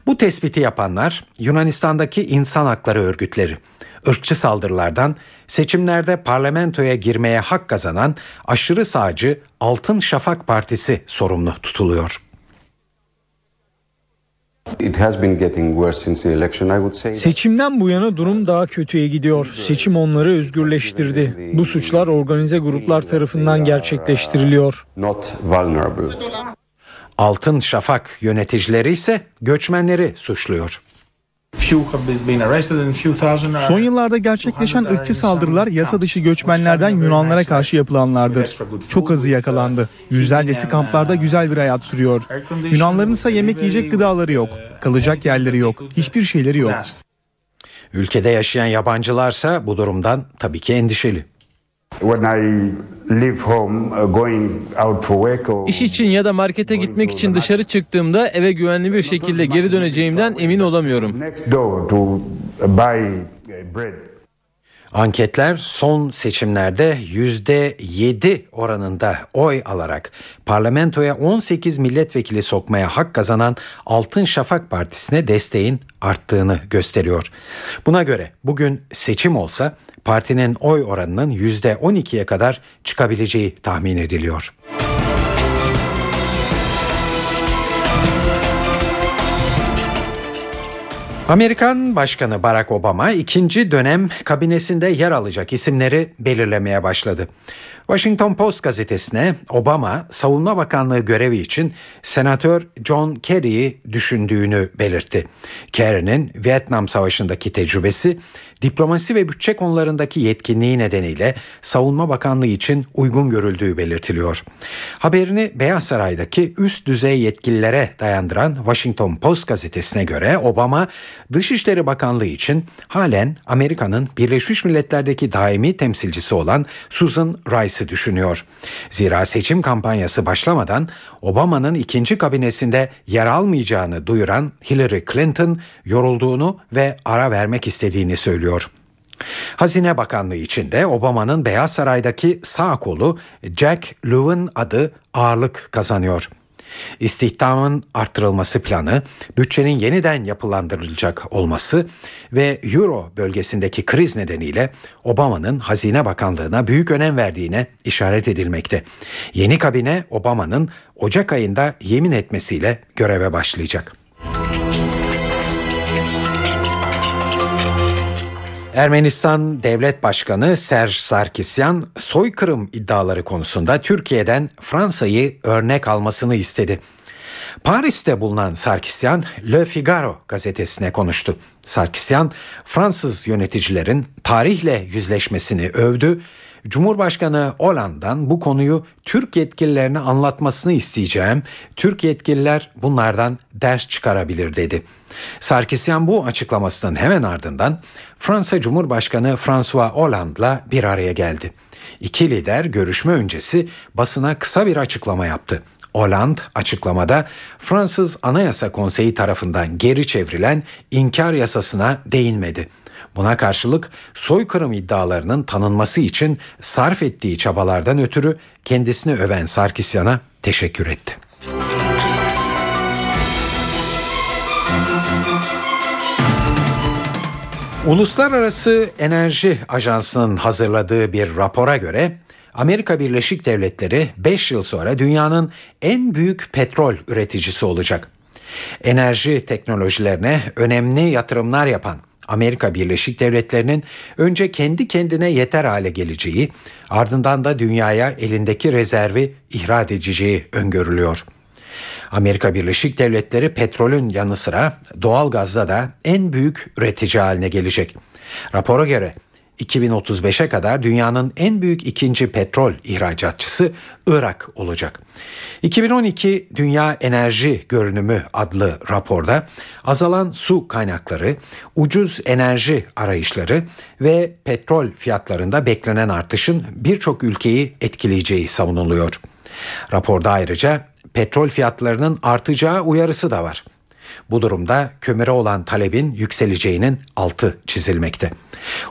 Bu tespiti yapanlar Yunanistan'daki insan hakları örgütleri. Irkçı saldırılardan seçimlerde parlamentoya girmeye hak kazanan aşırı sağcı Altın Şafak Partisi sorumlu tutuluyor. Seçimden bu yana durum daha kötüye gidiyor. Seçim onları özgürleştirdi. Bu suçlar organize gruplar tarafından gerçekleştiriliyor. Altın Şafak yöneticileri ise göçmenleri suçluyor. Son yıllarda gerçekleşen ırkçı saldırılar yasa dışı göçmenlerden Yunanlara karşı yapılanlardır. Çok azı yakalandı. Yüzlercesi kamplarda güzel bir hayat sürüyor. Yunanların ise yemek yiyecek gıdaları yok. Kalacak yerleri yok. Hiçbir şeyleri yok. Ülkede yaşayan yabancılarsa bu durumdan tabii ki endişeli. İş için ya da markete gitmek için dışarı çıktığımda eve güvenli bir şekilde geri döneceğimden emin olamıyorum. Anketler son seçimlerde %7 oranında oy alarak parlamentoya 18 milletvekili sokmaya hak kazanan Altın Şafak Partisi'ne desteğin arttığını gösteriyor. Buna göre bugün seçim olsa partinin oy oranının %12'ye kadar çıkabileceği tahmin ediliyor. Amerikan Başkanı Barack Obama ikinci dönem kabinesinde yer alacak isimleri belirlemeye başladı. Washington Post gazetesine Obama Savunma Bakanlığı görevi için Senatör John Kerry'i düşündüğünü belirtti. Kerry'nin Vietnam Savaşı'ndaki tecrübesi, diplomasi ve bütçe konularındaki yetkinliği nedeniyle Savunma Bakanlığı için uygun görüldüğü belirtiliyor. Haberini Beyaz Saray'daki üst düzey yetkililere dayandıran Washington Post gazetesine göre Obama Dışişleri Bakanlığı için halen Amerika'nın Birleşmiş Milletler'deki daimi temsilcisi olan Susan Rice'ı düşünüyor. Zira seçim kampanyası başlamadan Obama'nın ikinci kabinesinde yer almayacağını duyuran Hillary Clinton yorulduğunu ve ara vermek istediğini söylüyor. Hazine Bakanlığı içinde Obama'nın Beyaz Saray'daki sağ kolu Jack Lewin adı ağırlık kazanıyor. İstihdamın artırılması planı, bütçenin yeniden yapılandırılacak olması ve Euro bölgesindeki kriz nedeniyle Obama'nın Hazine Bakanlığı'na büyük önem verdiğine işaret edilmekte. Yeni kabine Obama'nın Ocak ayında yemin etmesiyle göreve başlayacak. Ermenistan Devlet Başkanı Serj Sarkisyan soykırım iddiaları konusunda Türkiye'den Fransa'yı örnek almasını istedi. Paris'te bulunan Sarkisyan Le Figaro gazetesine konuştu. Sarkisyan Fransız yöneticilerin tarihle yüzleşmesini övdü. Cumhurbaşkanı Hollande'dan bu konuyu Türk yetkililerine anlatmasını isteyeceğim. Türk yetkililer bunlardan ders çıkarabilir dedi. Sarkisyan bu açıklamasının hemen ardından Fransa Cumhurbaşkanı François Hollande'la bir araya geldi. İki lider görüşme öncesi basına kısa bir açıklama yaptı. Hollande açıklamada Fransız Anayasa Konseyi tarafından geri çevrilen inkar yasasına değinmedi. Buna karşılık soykırım iddialarının tanınması için sarf ettiği çabalardan ötürü kendisini öven Sarkisyan'a teşekkür etti. Uluslararası Enerji Ajansı'nın hazırladığı bir rapora göre Amerika Birleşik Devletleri 5 yıl sonra dünyanın en büyük petrol üreticisi olacak. Enerji teknolojilerine önemli yatırımlar yapan Amerika Birleşik Devletleri'nin önce kendi kendine yeter hale geleceği, ardından da dünyaya elindeki rezervi ihraç edeceği öngörülüyor. Amerika Birleşik Devletleri petrolün yanı sıra doğal gazda da en büyük üretici haline gelecek. Rapora göre 2035'e kadar dünyanın en büyük ikinci petrol ihracatçısı Irak olacak. 2012 Dünya Enerji Görünümü adlı raporda azalan su kaynakları, ucuz enerji arayışları ve petrol fiyatlarında beklenen artışın birçok ülkeyi etkileyeceği savunuluyor. Raporda ayrıca petrol fiyatlarının artacağı uyarısı da var. Bu durumda kömüre olan talebin yükseleceğinin altı çizilmekte.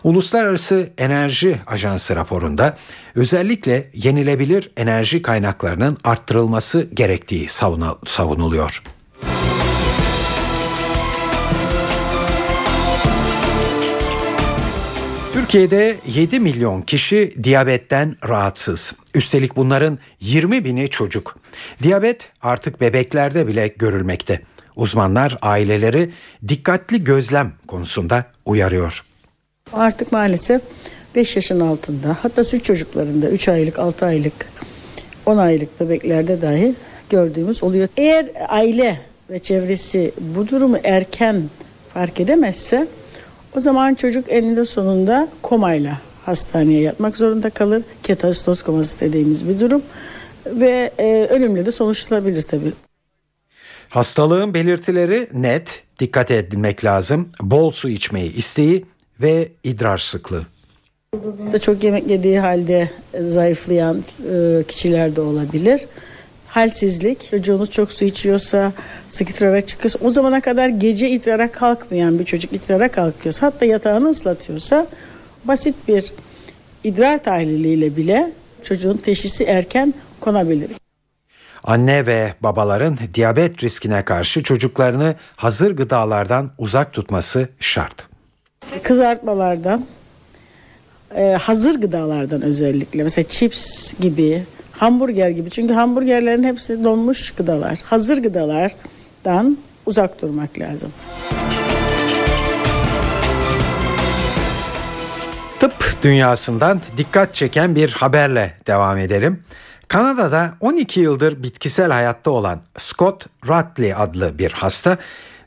Uluslararası Enerji Ajansı raporunda özellikle yenilebilir enerji kaynaklarının arttırılması gerektiği savunuluyor. Türkiye'de 7 milyon kişi diyabetten rahatsız. Üstelik bunların 20 bini çocuk. Diyabet artık bebeklerde bile görülmekte. Uzmanlar aileleri dikkatli gözlem konusunda uyarıyor. Artık maalesef 5 yaşın altında hatta süt çocuklarında 3 aylık 6 aylık 10 aylık bebeklerde dahi gördüğümüz oluyor. Eğer aile ve çevresi bu durumu erken fark edemezse o zaman çocuk eninde sonunda komayla hastaneye yatmak zorunda kalır. Ketasitos koması dediğimiz bir durum ve e, ölümle de sonuçlanabilir tabii. Hastalığın belirtileri net, dikkat edilmek lazım. Bol su içmeyi isteği ve idrar sıklığı. Da çok yemek yediği halde zayıflayan e, kişiler de olabilir. Halsizlik, çocuğunuz çok su içiyorsa, sık idrara çıkıyorsa, o zamana kadar gece idrara kalkmayan bir çocuk idrara kalkıyorsa, hatta yatağını ıslatıyorsa basit bir idrar tahliliyle bile çocuğun teşhisi erken konabilir. Anne ve babaların diyabet riskine karşı çocuklarını hazır gıdalardan uzak tutması şart. Kızartmalardan, e, hazır gıdalardan özellikle mesela chips gibi, hamburger gibi. Çünkü hamburgerlerin hepsi donmuş gıdalar. Hazır gıdalardan uzak durmak lazım. Tıp dünyasından dikkat çeken bir haberle devam edelim. Kanada'da 12 yıldır bitkisel hayatta olan Scott Ratley adlı bir hasta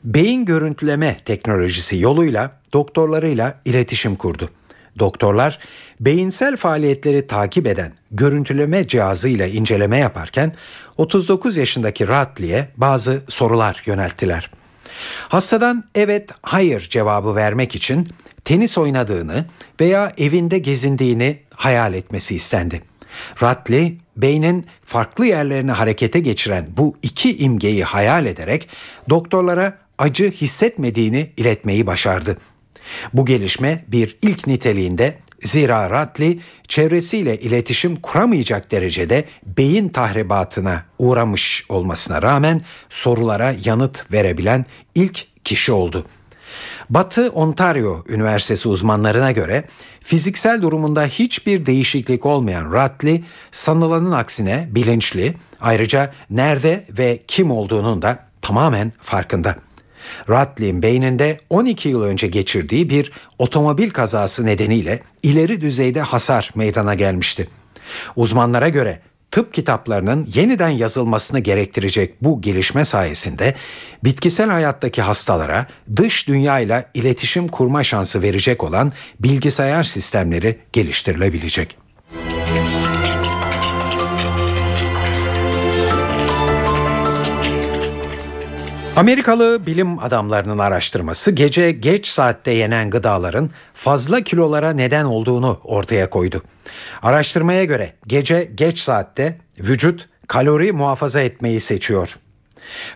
beyin görüntüleme teknolojisi yoluyla doktorlarıyla iletişim kurdu. Doktorlar beyinsel faaliyetleri takip eden görüntüleme cihazıyla inceleme yaparken 39 yaşındaki Ratley'e bazı sorular yönelttiler. Hastadan evet hayır cevabı vermek için tenis oynadığını veya evinde gezindiğini hayal etmesi istendi. Ratley beynin farklı yerlerini harekete geçiren bu iki imgeyi hayal ederek doktorlara acı hissetmediğini iletmeyi başardı. Bu gelişme bir ilk niteliğinde Zira Ratli çevresiyle iletişim kuramayacak derecede beyin tahribatına uğramış olmasına rağmen sorulara yanıt verebilen ilk kişi oldu. Batı Ontario Üniversitesi uzmanlarına göre fiziksel durumunda hiçbir değişiklik olmayan Ratli sanılanın aksine bilinçli ayrıca nerede ve kim olduğunun da tamamen farkında. Ratli'nin beyninde 12 yıl önce geçirdiği bir otomobil kazası nedeniyle ileri düzeyde hasar meydana gelmişti. Uzmanlara göre tıp kitaplarının yeniden yazılmasını gerektirecek bu gelişme sayesinde bitkisel hayattaki hastalara dış dünyayla iletişim kurma şansı verecek olan bilgisayar sistemleri geliştirilebilecek. Amerikalı bilim adamlarının araştırması gece geç saatte yenen gıdaların fazla kilolara neden olduğunu ortaya koydu. Araştırmaya göre gece geç saatte vücut kalori muhafaza etmeyi seçiyor.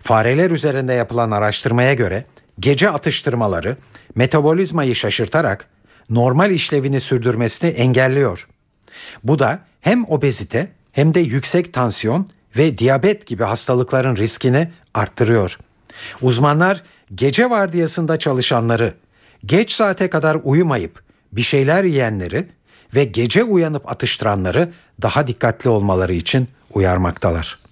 Fareler üzerinde yapılan araştırmaya göre gece atıştırmaları metabolizmayı şaşırtarak normal işlevini sürdürmesini engelliyor. Bu da hem obezite hem de yüksek tansiyon ve diyabet gibi hastalıkların riskini arttırıyor. Uzmanlar gece vardiyasında çalışanları, geç saate kadar uyumayıp bir şeyler yiyenleri ve gece uyanıp atıştıranları daha dikkatli olmaları için uyarmaktalar.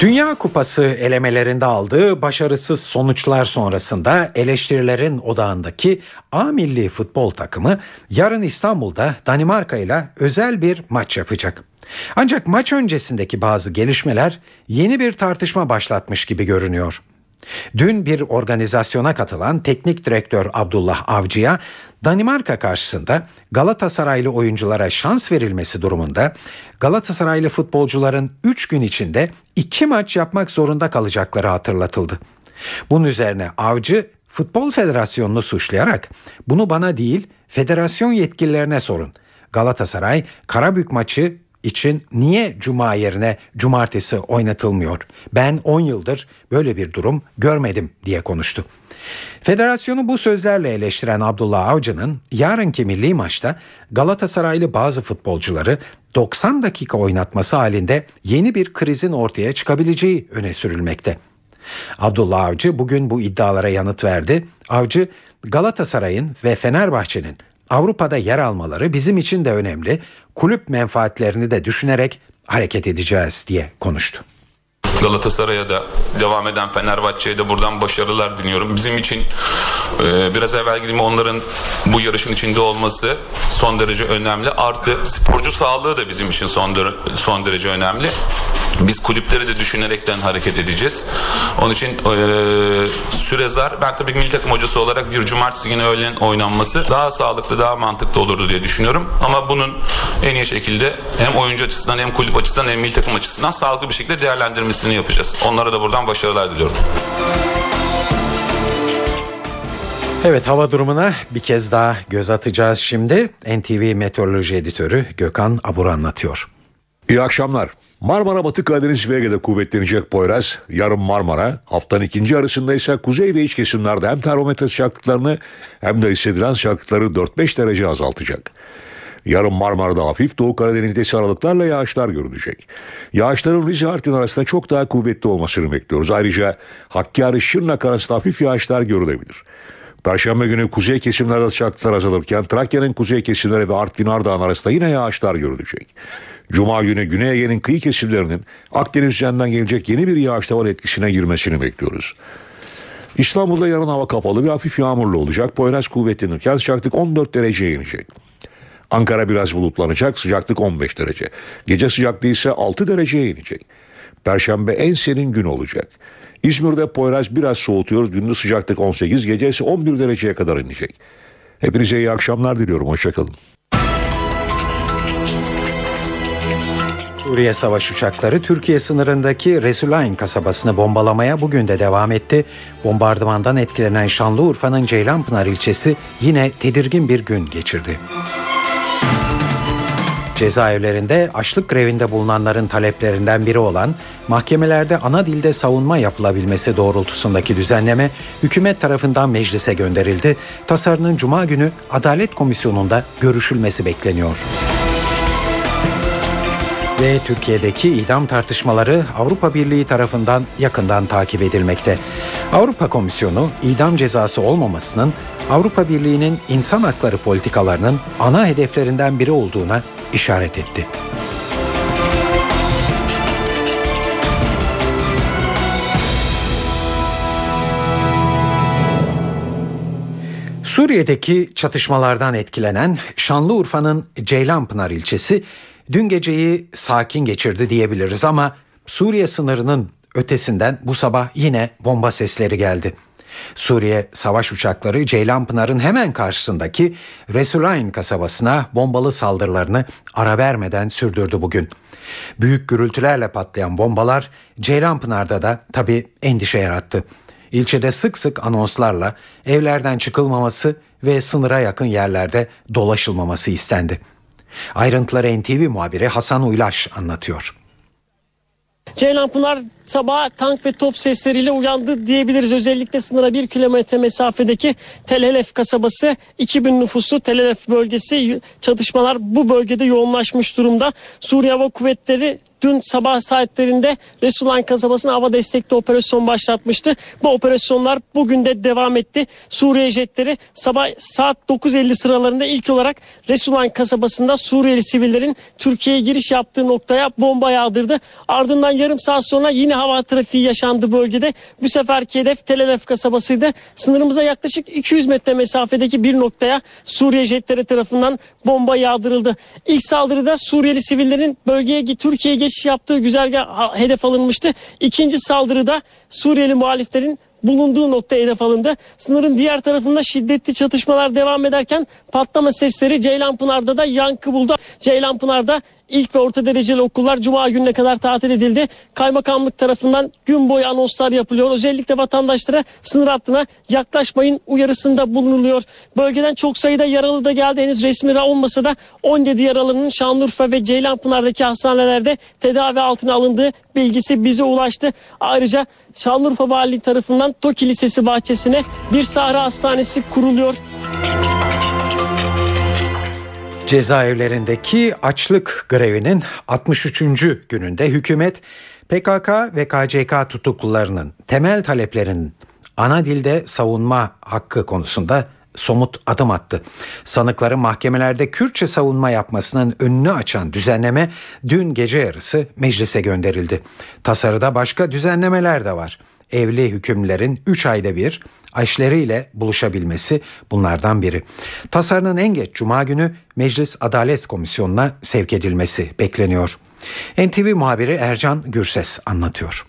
Dünya Kupası elemelerinde aldığı başarısız sonuçlar sonrasında eleştirilerin odağındaki A milli futbol takımı yarın İstanbul'da Danimarka ile özel bir maç yapacak. Ancak maç öncesindeki bazı gelişmeler yeni bir tartışma başlatmış gibi görünüyor. Dün bir organizasyona katılan teknik direktör Abdullah Avcı'ya Danimarka karşısında Galatasaraylı oyunculara şans verilmesi durumunda Galatasaraylı futbolcuların 3 gün içinde 2 maç yapmak zorunda kalacakları hatırlatıldı. Bunun üzerine Avcı Futbol Federasyonu'nu suçlayarak bunu bana değil federasyon yetkililerine sorun. Galatasaray Karabük maçı için niye cuma yerine cumartesi oynatılmıyor? Ben 10 yıldır böyle bir durum görmedim diye konuştu. Federasyonu bu sözlerle eleştiren Abdullah Avcı'nın yarınki milli maçta Galatasaraylı bazı futbolcuları 90 dakika oynatması halinde yeni bir krizin ortaya çıkabileceği öne sürülmekte. Abdullah Avcı bugün bu iddialara yanıt verdi. Avcı Galatasaray'ın ve Fenerbahçe'nin Avrupa'da yer almaları bizim için de önemli. Kulüp menfaatlerini de düşünerek hareket edeceğiz diye konuştu. Galatasaray'a da devam eden Fenerbahçe'ye de buradan başarılar diliyorum. Bizim için e, biraz evvel gibi onların bu yarışın içinde olması son derece önemli. Artı sporcu sağlığı da bizim için son, son derece önemli. Biz kulüpleri de düşünerekten hareket edeceğiz. Onun için e, süre zar. Ben tabii milli takım hocası olarak bir cumartesi günü öğlen oynanması daha sağlıklı, daha mantıklı olurdu diye düşünüyorum. Ama bunun en iyi şekilde hem oyuncu açısından hem kulüp açısından hem milli takım açısından sağlıklı bir şekilde değerlendirmesini yapacağız. Onlara da buradan başarılar diliyorum. Evet hava durumuna bir kez daha göz atacağız şimdi. NTV Meteoroloji Editörü Gökhan Abur anlatıyor. İyi akşamlar. Marmara Batı Karadeniz ve Ege'de kuvvetlenecek Poyraz, yarın Marmara, haftanın ikinci arasında ise kuzey ve iç kesimlerde hem termometre sıcaklıklarını hem de hissedilen sıcaklıkları 4-5 derece azaltacak. Yarın Marmara'da hafif Doğu Karadeniz'de ise aralıklarla yağışlar görülecek. Yağışların Rize Artvin arasında çok daha kuvvetli olmasını bekliyoruz. Ayrıca Hakkari Şırnak arasında hafif yağışlar görülebilir. Perşembe günü kuzey kesimlerde sıcaklıklar azalırken Trakya'nın kuzey kesimleri ve Artvin Ardahan arasında yine yağışlar görülecek. Cuma günü Güney Ege'nin kıyı kesimlerinin Akdeniz üzerinden gelecek yeni bir yağış tavan etkisine girmesini bekliyoruz. İstanbul'da yarın hava kapalı ve hafif yağmurlu olacak. Poyraz kuvvetlenirken sıcaklık 14 dereceye inecek. Ankara biraz bulutlanacak, sıcaklık 15 derece. Gece sıcaklığı ise 6 dereceye inecek. Perşembe en serin gün olacak. İzmir'de Poyraz biraz soğutuyor. Gündüz sıcaklık 18, gece ise 11 dereceye kadar inecek. Hepinize iyi akşamlar diliyorum. Hoşçakalın. Suriye savaş uçakları Türkiye sınırındaki Resulayn kasabasını bombalamaya bugün de devam etti. Bombardımandan etkilenen Şanlıurfa'nın Ceylanpınar ilçesi yine tedirgin bir gün geçirdi. Cezaevlerinde açlık grevinde bulunanların taleplerinden biri olan mahkemelerde ana dilde savunma yapılabilmesi doğrultusundaki düzenleme hükümet tarafından meclise gönderildi. Tasarının cuma günü Adalet Komisyonu'nda görüşülmesi bekleniyor. Ve Türkiye'deki idam tartışmaları Avrupa Birliği tarafından yakından takip edilmekte. Avrupa Komisyonu idam cezası olmamasının Avrupa Birliği'nin insan hakları politikalarının ana hedeflerinden biri olduğuna işaret etti. Suriye'deki çatışmalardan etkilenen Şanlıurfa'nın Ceylanpınar ilçesi dün geceyi sakin geçirdi diyebiliriz ama Suriye sınırının ötesinden bu sabah yine bomba sesleri geldi. Suriye savaş uçakları Ceylanpınar'ın hemen karşısındaki Resulayn kasabasına bombalı saldırılarını ara vermeden sürdürdü bugün. Büyük gürültülerle patlayan bombalar Ceylanpınar'da da tabi endişe yarattı. İlçede sık sık anonslarla evlerden çıkılmaması ve sınıra yakın yerlerde dolaşılmaması istendi. Ayrıntıları NTV muhabiri Hasan Uylaş anlatıyor. Ceylanpınar sabah tank ve top sesleriyle uyandı diyebiliriz. Özellikle sınıra bir kilometre mesafedeki Telelef kasabası 2000 nüfuslu Telelef bölgesi çatışmalar bu bölgede yoğunlaşmış durumda. Suriye Hava Kuvvetleri dün sabah saatlerinde Resulayn kasabasına hava destekli operasyon başlatmıştı. Bu operasyonlar bugün de devam etti. Suriye jetleri sabah saat 9.50 sıralarında ilk olarak Resulayn kasabasında Suriyeli sivillerin Türkiye'ye giriş yaptığı noktaya bomba yağdırdı. Ardından yarım saat sonra yine hava trafiği yaşandı bölgede. Bu seferki hedef Tel Aviv kasabasıydı. Sınırımıza yaklaşık 200 metre mesafedeki bir noktaya Suriye jetleri tarafından bomba yağdırıldı. İlk saldırıda Suriyeli sivillerin bölgeye Türkiye'ye geçiş yaptığı güzergah hedef alınmıştı. İkinci saldırıda Suriyeli muhaliflerin bulunduğu nokta hedef alındı. Sınırın diğer tarafında şiddetli çatışmalar devam ederken patlama sesleri Ceylanpınar'da da yankı buldu. Ceylanpınar'da ilk ve orta dereceli okullar cuma gününe kadar tatil edildi. Kaymakamlık tarafından gün boyu anonslar yapılıyor. Özellikle vatandaşlara sınır hattına yaklaşmayın uyarısında bulunuluyor. Bölgeden çok sayıda yaralı da geldi. Henüz resmi olmasa da 17 yaralının Şanlıurfa ve Ceylanpınar'daki hastanelerde tedavi altına alındığı bilgisi bize ulaştı. Ayrıca Şanlıurfa Valiliği tarafından Toki Lisesi bahçesine bir sahra hastanesi kuruluyor. Cezaevlerindeki açlık grevinin 63. gününde hükümet PKK ve KCK tutuklularının temel taleplerinin ana dilde savunma hakkı konusunda somut adım attı. Sanıkların mahkemelerde Kürtçe savunma yapmasının önünü açan düzenleme dün gece yarısı meclise gönderildi. Tasarıda başka düzenlemeler de var. Evli hükümlerin 3 ayda bir eşleriyle buluşabilmesi bunlardan biri. Tasarının en geç cuma günü Meclis Adalet Komisyonu'na sevk edilmesi bekleniyor. NTV muhabiri Ercan Gürses anlatıyor.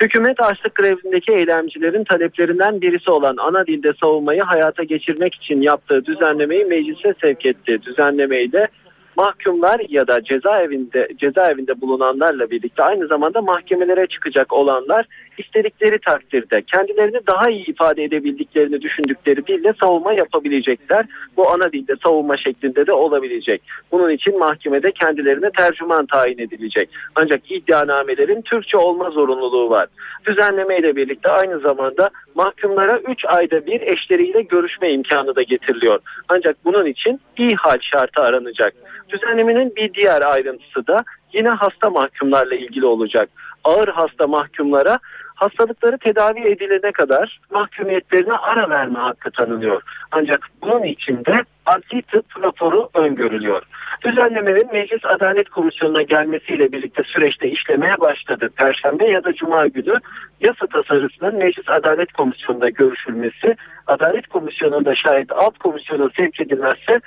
Hükümet açlık grevindeki eylemcilerin taleplerinden birisi olan ana dilde savunmayı hayata geçirmek için yaptığı düzenlemeyi meclise sevk etti. Düzenlemeyi de mahkumlar ya da cezaevinde cezaevinde bulunanlarla birlikte aynı zamanda mahkemelere çıkacak olanlar istedikleri takdirde kendilerini daha iyi ifade edebildiklerini düşündükleri dille savunma yapabilecekler. Bu ana dilde savunma şeklinde de olabilecek. Bunun için mahkemede kendilerine tercüman tayin edilecek. Ancak iddianamelerin Türkçe olma zorunluluğu var. Düzenleme ile birlikte aynı zamanda mahkumlara 3 ayda bir eşleriyle görüşme imkanı da getiriliyor. Ancak bunun için iyi hal şartı aranacak. Düzenlemenin bir diğer ayrıntısı da yine hasta mahkumlarla ilgili olacak. Ağır hasta mahkumlara hastalıkları tedavi edilene kadar mahkumiyetlerine ara verme hakkı tanınıyor. Ancak bunun için de adli tıp raporu öngörülüyor. Düzenlemenin Meclis Adalet Komisyonu'na gelmesiyle birlikte süreçte işlemeye başladı. Perşembe ya da Cuma günü yasa tasarısının Meclis Adalet Komisyonu'nda görüşülmesi, Adalet Komisyonu'nda şayet alt komisyona sevk edilmezse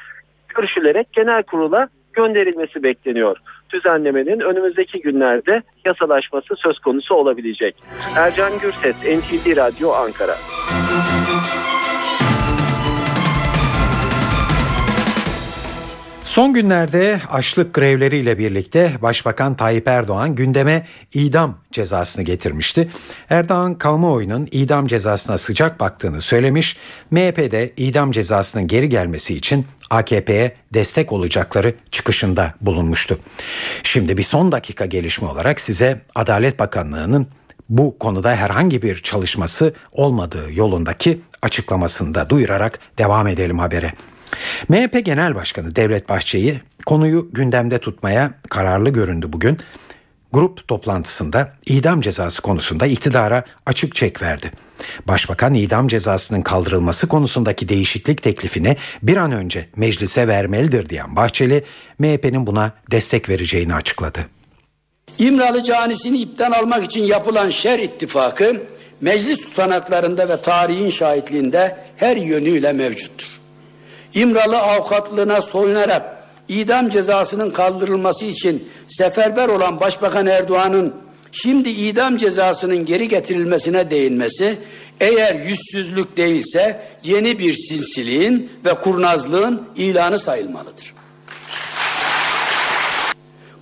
görüşülerek genel kurula gönderilmesi bekleniyor. Düzenlemenin önümüzdeki günlerde yasalaşması söz konusu olabilecek. Ercan Gürses, NTV Radyo Ankara. Son günlerde açlık grevleriyle birlikte Başbakan Tayyip Erdoğan gündeme idam cezasını getirmişti. Erdoğan kamuoyunun idam cezasına sıcak baktığını söylemiş. MHP'de idam cezasının geri gelmesi için AKP'ye destek olacakları çıkışında bulunmuştu. Şimdi bir son dakika gelişme olarak size Adalet Bakanlığı'nın bu konuda herhangi bir çalışması olmadığı yolundaki açıklamasını da duyurarak devam edelim habere. MHP Genel Başkanı Devlet Bahçeli konuyu gündemde tutmaya kararlı göründü bugün. Grup toplantısında idam cezası konusunda iktidara açık çek verdi. Başbakan idam cezasının kaldırılması konusundaki değişiklik teklifini bir an önce meclise vermelidir diyen Bahçeli, MHP'nin buna destek vereceğini açıkladı. İmralı canisini ipten almak için yapılan şer ittifakı meclis tutanaklarında ve tarihin şahitliğinde her yönüyle mevcuttur. İmralı avukatlığına soyunarak idam cezasının kaldırılması için seferber olan Başbakan Erdoğan'ın şimdi idam cezasının geri getirilmesine değinmesi eğer yüzsüzlük değilse yeni bir sinsiliğin ve kurnazlığın ilanı sayılmalıdır.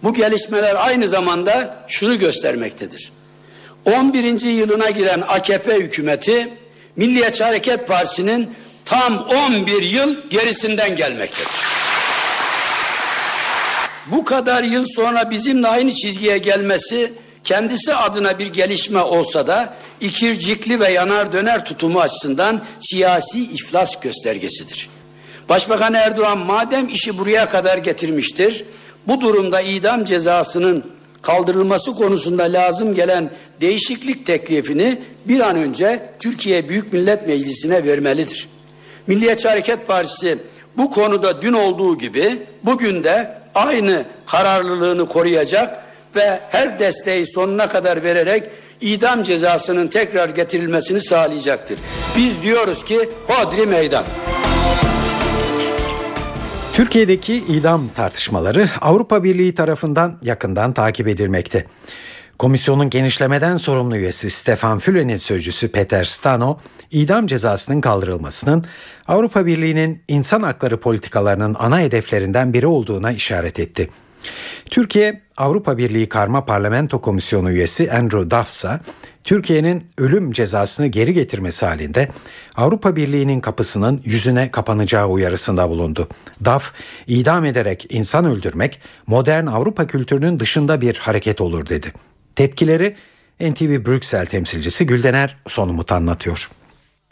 Bu gelişmeler aynı zamanda şunu göstermektedir. 11. yılına giren AKP hükümeti Milliyetçi Hareket Partisi'nin tam 11 yıl gerisinden gelmektedir. Bu kadar yıl sonra bizimle aynı çizgiye gelmesi kendisi adına bir gelişme olsa da ikircikli ve yanar döner tutumu açısından siyasi iflas göstergesidir. Başbakan Erdoğan madem işi buraya kadar getirmiştir, bu durumda idam cezasının kaldırılması konusunda lazım gelen değişiklik teklifini bir an önce Türkiye Büyük Millet Meclisi'ne vermelidir. Milliyetçi Hareket Partisi bu konuda dün olduğu gibi bugün de aynı kararlılığını koruyacak ve her desteği sonuna kadar vererek idam cezasının tekrar getirilmesini sağlayacaktır. Biz diyoruz ki hodri meydan. Türkiye'deki idam tartışmaları Avrupa Birliği tarafından yakından takip edilmekte. Komisyonun genişlemeden sorumlu üyesi Stefan Füle'nin sözcüsü Peter Stano, idam cezasının kaldırılmasının Avrupa Birliği'nin insan hakları politikalarının ana hedeflerinden biri olduğuna işaret etti. Türkiye, Avrupa Birliği Karma Parlamento Komisyonu üyesi Andrew Duff'sa, Türkiye'nin ölüm cezasını geri getirmesi halinde Avrupa Birliği'nin kapısının yüzüne kapanacağı uyarısında bulundu. Duff, idam ederek insan öldürmek modern Avrupa kültürünün dışında bir hareket olur dedi. Tepkileri NTV Brüksel temsilcisi Güldener Sonumut anlatıyor.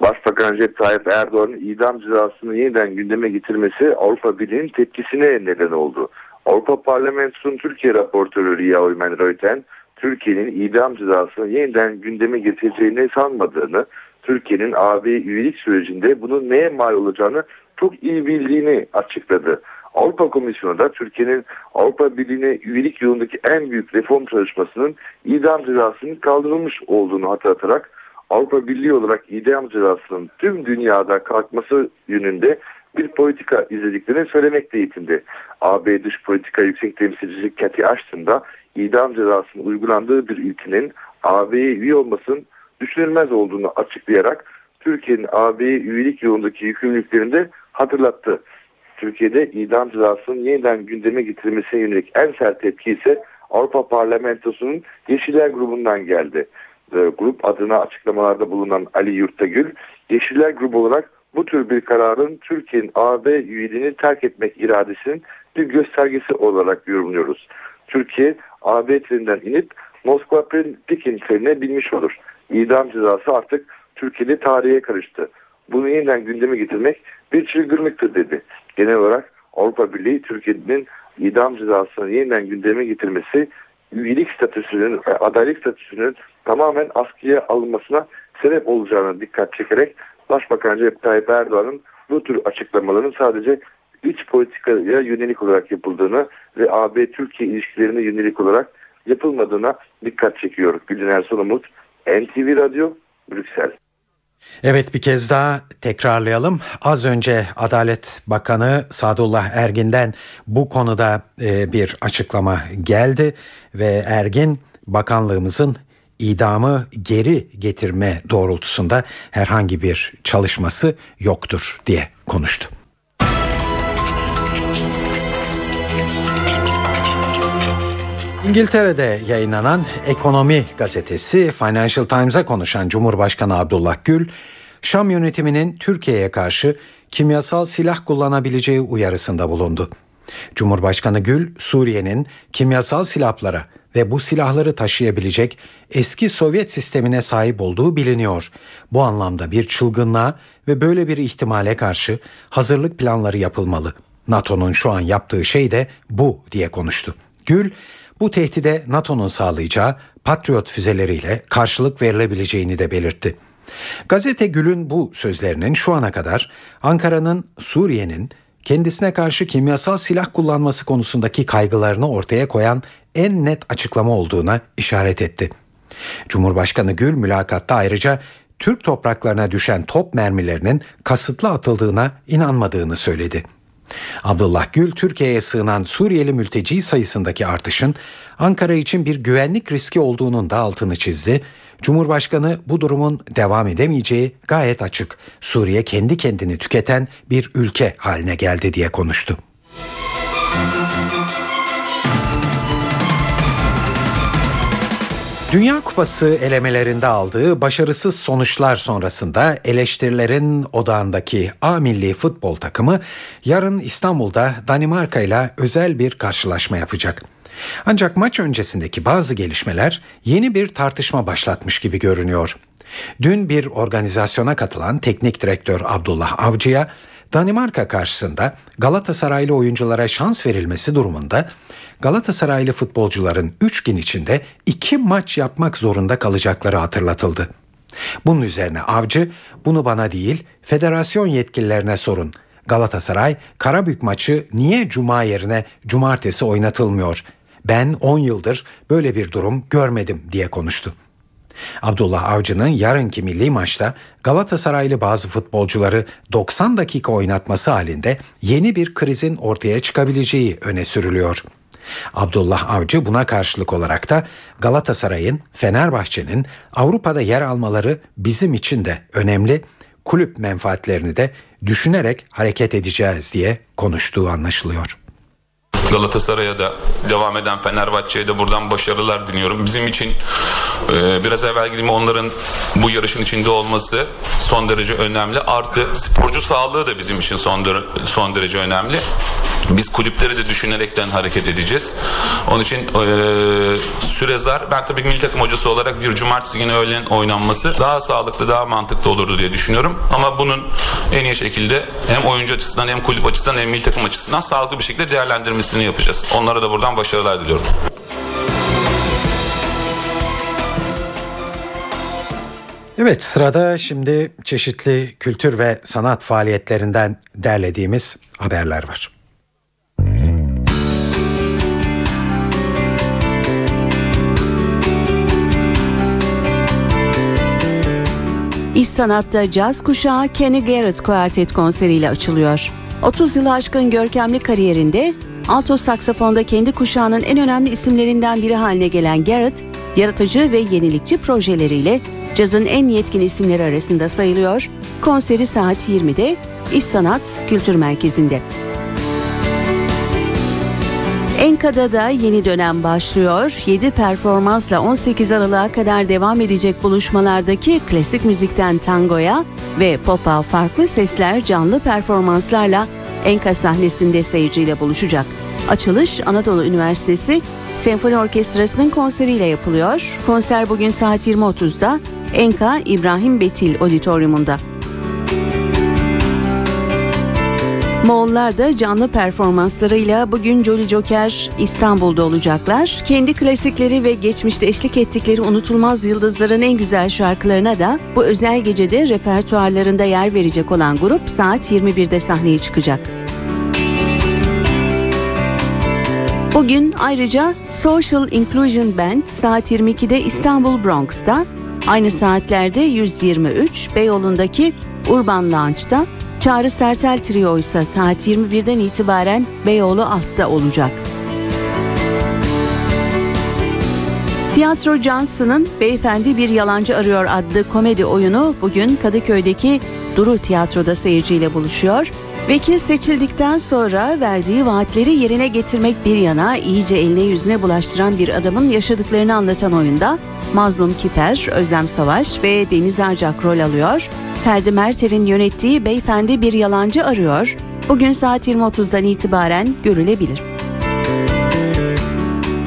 Başbakan Recep Tayyip Erdoğan'ın idam cezasını yeniden gündeme getirmesi Avrupa Birliği'nin tepkisine neden oldu. Avrupa Parlamentosu'nun Türkiye raportörü Ria Oymen Reuten, Türkiye'nin idam cezasını yeniden gündeme getireceğini sanmadığını, Türkiye'nin AB üyelik sürecinde bunun neye mal olacağını çok iyi bildiğini açıkladı. Avrupa Komisyonu da Türkiye'nin Avrupa Birliği'ne üyelik yolundaki en büyük reform çalışmasının idam cezasının kaldırılmış olduğunu hatırlatarak Avrupa Birliği olarak idam cezasının tüm dünyada kalkması yönünde bir politika izlediklerini söylemekte yetindi. AB Dış Politika Yüksek Temsilcisi Cathy Ashton da idam cezasının uygulandığı bir ülkenin AB'ye üye olmasının düşünülmez olduğunu açıklayarak Türkiye'nin AB'ye üyelik yolundaki yükümlülüklerini de hatırlattı. Türkiye'de idam cezasının yeniden gündeme getirilmesine yönelik en sert tepki ise Avrupa Parlamentosu'nun Yeşiller grubundan geldi. E, grup adına açıklamalarda bulunan Ali Yurttagül, Yeşiller grubu olarak bu tür bir kararın Türkiye'nin AB üyeliğini terk etmek iradesinin bir göstergesi olarak yorumluyoruz. Türkiye AB treninden inip Moskva Pekin trenine binmiş olur. İdam cezası artık Türkiye'de tarihe karıştı. Bunu yeniden gündeme getirmek bir çılgınlıktır dedi. Genel olarak Avrupa Birliği Türkiye'nin idam cezasını yeniden gündeme getirmesi üyelik statüsünün, adaylık statüsünün tamamen askıya alınmasına sebep olacağını dikkat çekerek Başbakan Recep Tayyip Erdoğan'ın bu tür açıklamaların sadece iç politikaya yönelik olarak yapıldığını ve AB-Türkiye ilişkilerine yönelik olarak yapılmadığına dikkat çekiyor. Gülün Ersoy Umut, NTV Radyo, Brüksel. Evet bir kez daha tekrarlayalım. Az önce Adalet Bakanı Sadullah Ergin'den bu konuda e, bir açıklama geldi ve Ergin bakanlığımızın idamı geri getirme doğrultusunda herhangi bir çalışması yoktur diye konuştu. İngiltere'de yayınlanan Ekonomi gazetesi Financial Times'a konuşan Cumhurbaşkanı Abdullah Gül, Şam yönetiminin Türkiye'ye karşı kimyasal silah kullanabileceği uyarısında bulundu. Cumhurbaşkanı Gül, Suriye'nin kimyasal silahlara ve bu silahları taşıyabilecek eski Sovyet sistemine sahip olduğu biliniyor. Bu anlamda bir çılgınlığa ve böyle bir ihtimale karşı hazırlık planları yapılmalı. NATO'nun şu an yaptığı şey de bu diye konuştu. Gül, bu tehdide NATO'nun sağlayacağı Patriot füzeleriyle karşılık verilebileceğini de belirtti. Gazete Gül'ün bu sözlerinin şu ana kadar Ankara'nın Suriye'nin kendisine karşı kimyasal silah kullanması konusundaki kaygılarını ortaya koyan en net açıklama olduğuna işaret etti. Cumhurbaşkanı Gül mülakatta ayrıca Türk topraklarına düşen top mermilerinin kasıtlı atıldığına inanmadığını söyledi. Abdullah Gül, Türkiye'ye sığınan Suriyeli mülteci sayısındaki artışın Ankara için bir güvenlik riski olduğunun da altını çizdi. Cumhurbaşkanı bu durumun devam edemeyeceği gayet açık. Suriye kendi kendini tüketen bir ülke haline geldi diye konuştu. Dünya Kupası elemelerinde aldığı başarısız sonuçlar sonrasında eleştirilerin odağındaki A milli futbol takımı yarın İstanbul'da Danimarka ile özel bir karşılaşma yapacak. Ancak maç öncesindeki bazı gelişmeler yeni bir tartışma başlatmış gibi görünüyor. Dün bir organizasyona katılan teknik direktör Abdullah Avcı'ya Danimarka karşısında Galatasaraylı oyunculara şans verilmesi durumunda Galatasaraylı futbolcuların 3 gün içinde 2 maç yapmak zorunda kalacakları hatırlatıldı. Bunun üzerine Avcı bunu bana değil federasyon yetkililerine sorun. Galatasaray Karabük maçı niye cuma yerine cumartesi oynatılmıyor? Ben 10 yıldır böyle bir durum görmedim diye konuştu. Abdullah Avcı'nın yarınki milli maçta Galatasaraylı bazı futbolcuları 90 dakika oynatması halinde yeni bir krizin ortaya çıkabileceği öne sürülüyor. Abdullah Avcı buna karşılık olarak da Galatasaray'ın, Fenerbahçe'nin Avrupa'da yer almaları bizim için de önemli, kulüp menfaatlerini de düşünerek hareket edeceğiz diye konuştuğu anlaşılıyor. Galatasaray'a da devam eden Fenerbahçe'ye de buradan başarılar diliyorum. Bizim için e, biraz evvel gibi onların bu yarışın içinde olması son derece önemli. Artı sporcu sağlığı da bizim için son, son derece önemli. Biz kulüpleri de düşünerekten hareket edeceğiz. Onun için e, süre zar. Ben tabii milli takım hocası olarak bir cumartesi günü öğlen oynanması daha sağlıklı, daha mantıklı olurdu diye düşünüyorum. Ama bunun en iyi şekilde hem oyuncu açısından hem kulüp açısından hem milli takım açısından sağlıklı bir şekilde değerlendirmesini yapacağız. Onlara da buradan başarılar diliyorum. Evet sırada şimdi çeşitli kültür ve sanat faaliyetlerinden derlediğimiz haberler var. İş Sanat'ta caz kuşağı Kenny Garrett Quartet konseriyle açılıyor. 30 yılı aşkın görkemli kariyerinde alto saksafonda kendi kuşağının en önemli isimlerinden biri haline gelen Garrett, yaratıcı ve yenilikçi projeleriyle cazın en yetkin isimleri arasında sayılıyor. Konseri saat 20'de İş Sanat Kültür Merkezi'nde. Enka'da da yeni dönem başlıyor. 7 performansla 18 Aralık'a kadar devam edecek buluşmalardaki klasik müzikten tangoya ve pop'a farklı sesler canlı performanslarla Enka sahnesinde seyirciyle buluşacak. Açılış Anadolu Üniversitesi Senfoni Orkestrası'nın konseriyle yapılıyor. Konser bugün saat 20.30'da Enka İbrahim Betil Auditorium'unda. Moğollar da canlı performanslarıyla bugün Jolly Joker İstanbul'da olacaklar. Kendi klasikleri ve geçmişte eşlik ettikleri unutulmaz yıldızların en güzel şarkılarına da bu özel gecede repertuarlarında yer verecek olan grup saat 21'de sahneye çıkacak. Bugün ayrıca Social Inclusion Band saat 22'de İstanbul Bronx'ta, aynı saatlerde 123 Beyoğlu'ndaki Urban Lounge'da Çağrı Sertel Trio ise saat 21'den itibaren Beyoğlu Alt'ta olacak. Tiyatro Johnson'ın Beyefendi Bir Yalancı Arıyor adlı komedi oyunu bugün Kadıköy'deki Duru Tiyatro'da seyirciyle buluşuyor. Vekil seçildikten sonra verdiği vaatleri yerine getirmek bir yana iyice eline yüzüne bulaştıran bir adamın yaşadıklarını anlatan oyunda Mazlum Kiper, Özlem Savaş ve Deniz Arcak rol alıyor. Ferdi Merter'in yönettiği Beyefendi Bir Yalancı Arıyor bugün saat 20.30'dan itibaren görülebilir.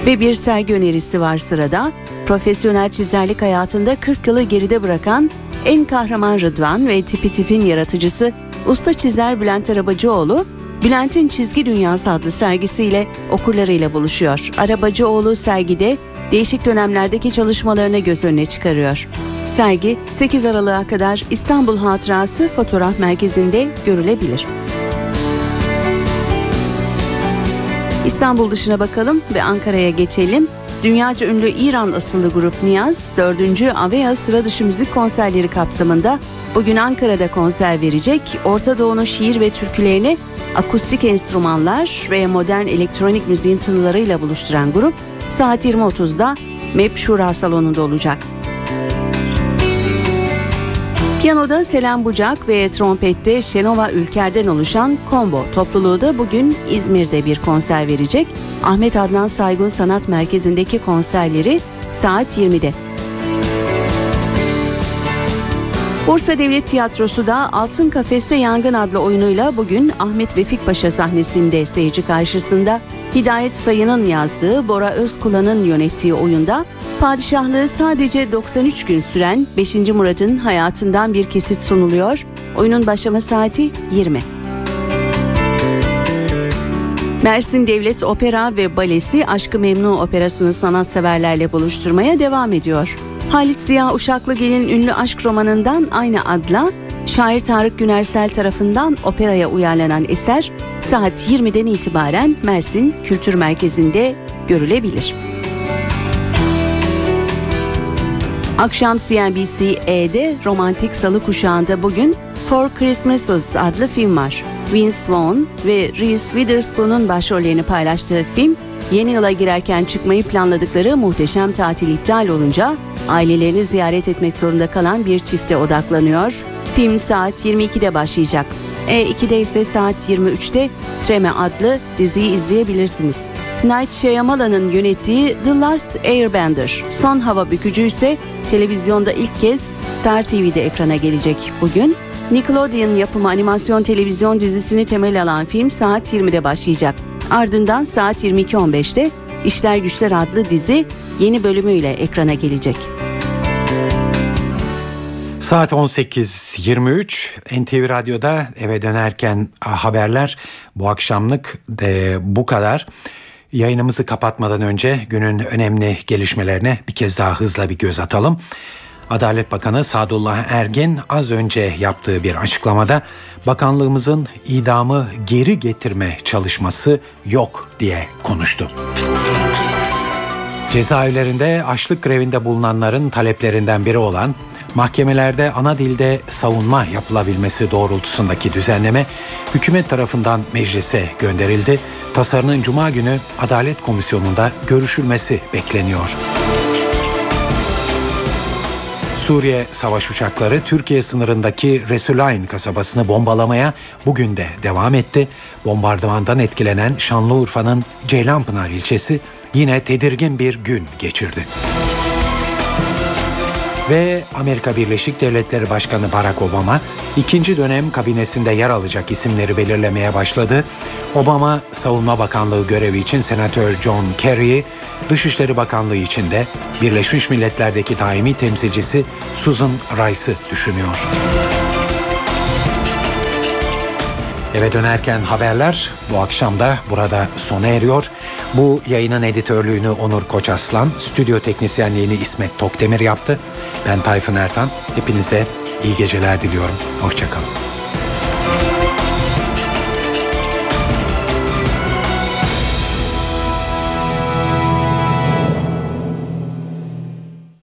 Ve bir sergi önerisi var sırada. Profesyonel çizerlik hayatında 40 yılı geride bırakan en kahraman Rıdvan ve tipi tipin yaratıcısı usta çizer Bülent Arabacıoğlu, Bülent'in Çizgi Dünyası adlı sergisiyle okurlarıyla buluşuyor. Arabacıoğlu sergide değişik dönemlerdeki çalışmalarını göz önüne çıkarıyor. Sergi 8 Aralık'a kadar İstanbul Hatırası Fotoğraf Merkezi'nde görülebilir. İstanbul dışına bakalım ve Ankara'ya geçelim. Dünyaca ünlü İran asıllı grup Niyaz, 4. Avea sıra dışı müzik konserleri kapsamında bugün Ankara'da konser verecek. Orta Doğu'nun şiir ve türkülerini akustik enstrümanlar ve modern elektronik müziğin tınılarıyla buluşturan grup saat 20.30'da MEP Şura Salonu'nda olacak. Piyanoda Selen Bucak ve trompette Şenova Ülker'den oluşan Combo topluluğu da bugün İzmir'de bir konser verecek. Ahmet Adnan Saygun Sanat Merkezi'ndeki konserleri saat 20'de. Bursa Devlet Tiyatrosu da Altın Kafeste Yangın adlı oyunuyla bugün Ahmet Vefik Paşa sahnesinde seyirci karşısında Hidayet Sayın'ın yazdığı Bora Özkula'nın yönettiği oyunda padişahlığı sadece 93 gün süren 5. Murad'ın hayatından bir kesit sunuluyor. Oyunun başlama saati 20. Mersin Devlet Opera ve Balesi Aşkı Memnu operasını sanatseverlerle buluşturmaya devam ediyor. Halit Ziya Uşaklıgil'in ünlü aşk romanından aynı adla şair Tarık Günersel tarafından operaya uyarlanan eser saat 20'den itibaren Mersin Kültür Merkezi'nde görülebilir. Akşam CNBC-E'de romantik salı kuşağında bugün For Christmases adlı film var. Vince Vaughn ve Reese Witherspoon'un başrollerini paylaştığı film, yeni yıla girerken çıkmayı planladıkları muhteşem tatil iptal olunca ailelerini ziyaret etmek zorunda kalan bir çifte odaklanıyor. Film saat 22'de başlayacak. E2'de ise saat 23'te Treme adlı diziyi izleyebilirsiniz. Night Shyamalan'ın yönettiği The Last Airbender, Son Hava Bükücü ise televizyonda ilk kez Star TV'de ekrana gelecek bugün. Nickelodeon yapımı animasyon televizyon dizisini temel alan film saat 20'de başlayacak. Ardından saat 22.15'te İşler Güçler adlı dizi yeni bölümüyle ekrana gelecek. Saat 18.23 NTV Radyo'da eve dönerken haberler bu akşamlık de bu kadar. Yayınımızı kapatmadan önce günün önemli gelişmelerine bir kez daha hızla bir göz atalım. Adalet Bakanı Sadullah Ergin az önce yaptığı bir açıklamada bakanlığımızın idamı geri getirme çalışması yok diye konuştu. Cezaevlerinde açlık grevinde bulunanların taleplerinden biri olan mahkemelerde ana dilde savunma yapılabilmesi doğrultusundaki düzenleme hükümet tarafından meclise gönderildi. Tasarının cuma günü Adalet Komisyonu'nda görüşülmesi bekleniyor. Suriye savaş uçakları Türkiye sınırındaki Resulayn kasabasını bombalamaya bugün de devam etti. Bombardımandan etkilenen Şanlıurfa'nın Ceylanpınar ilçesi yine tedirgin bir gün geçirdi. Ve Amerika Birleşik Devletleri Başkanı Barack Obama ikinci dönem kabinesinde yer alacak isimleri belirlemeye başladı. Obama Savunma Bakanlığı görevi için Senatör John Kerry'i, Dışişleri Bakanlığı için de Birleşmiş Milletler'deki daimi temsilcisi Susan Rice'ı düşünüyor. Eve dönerken haberler bu akşam da burada sona eriyor. Bu yayının editörlüğünü Onur Koçaslan, stüdyo teknisyenliğini İsmet Tokdemir yaptı. Ben Tayfun Ertan. Hepinize iyi geceler diliyorum. Hoşçakalın.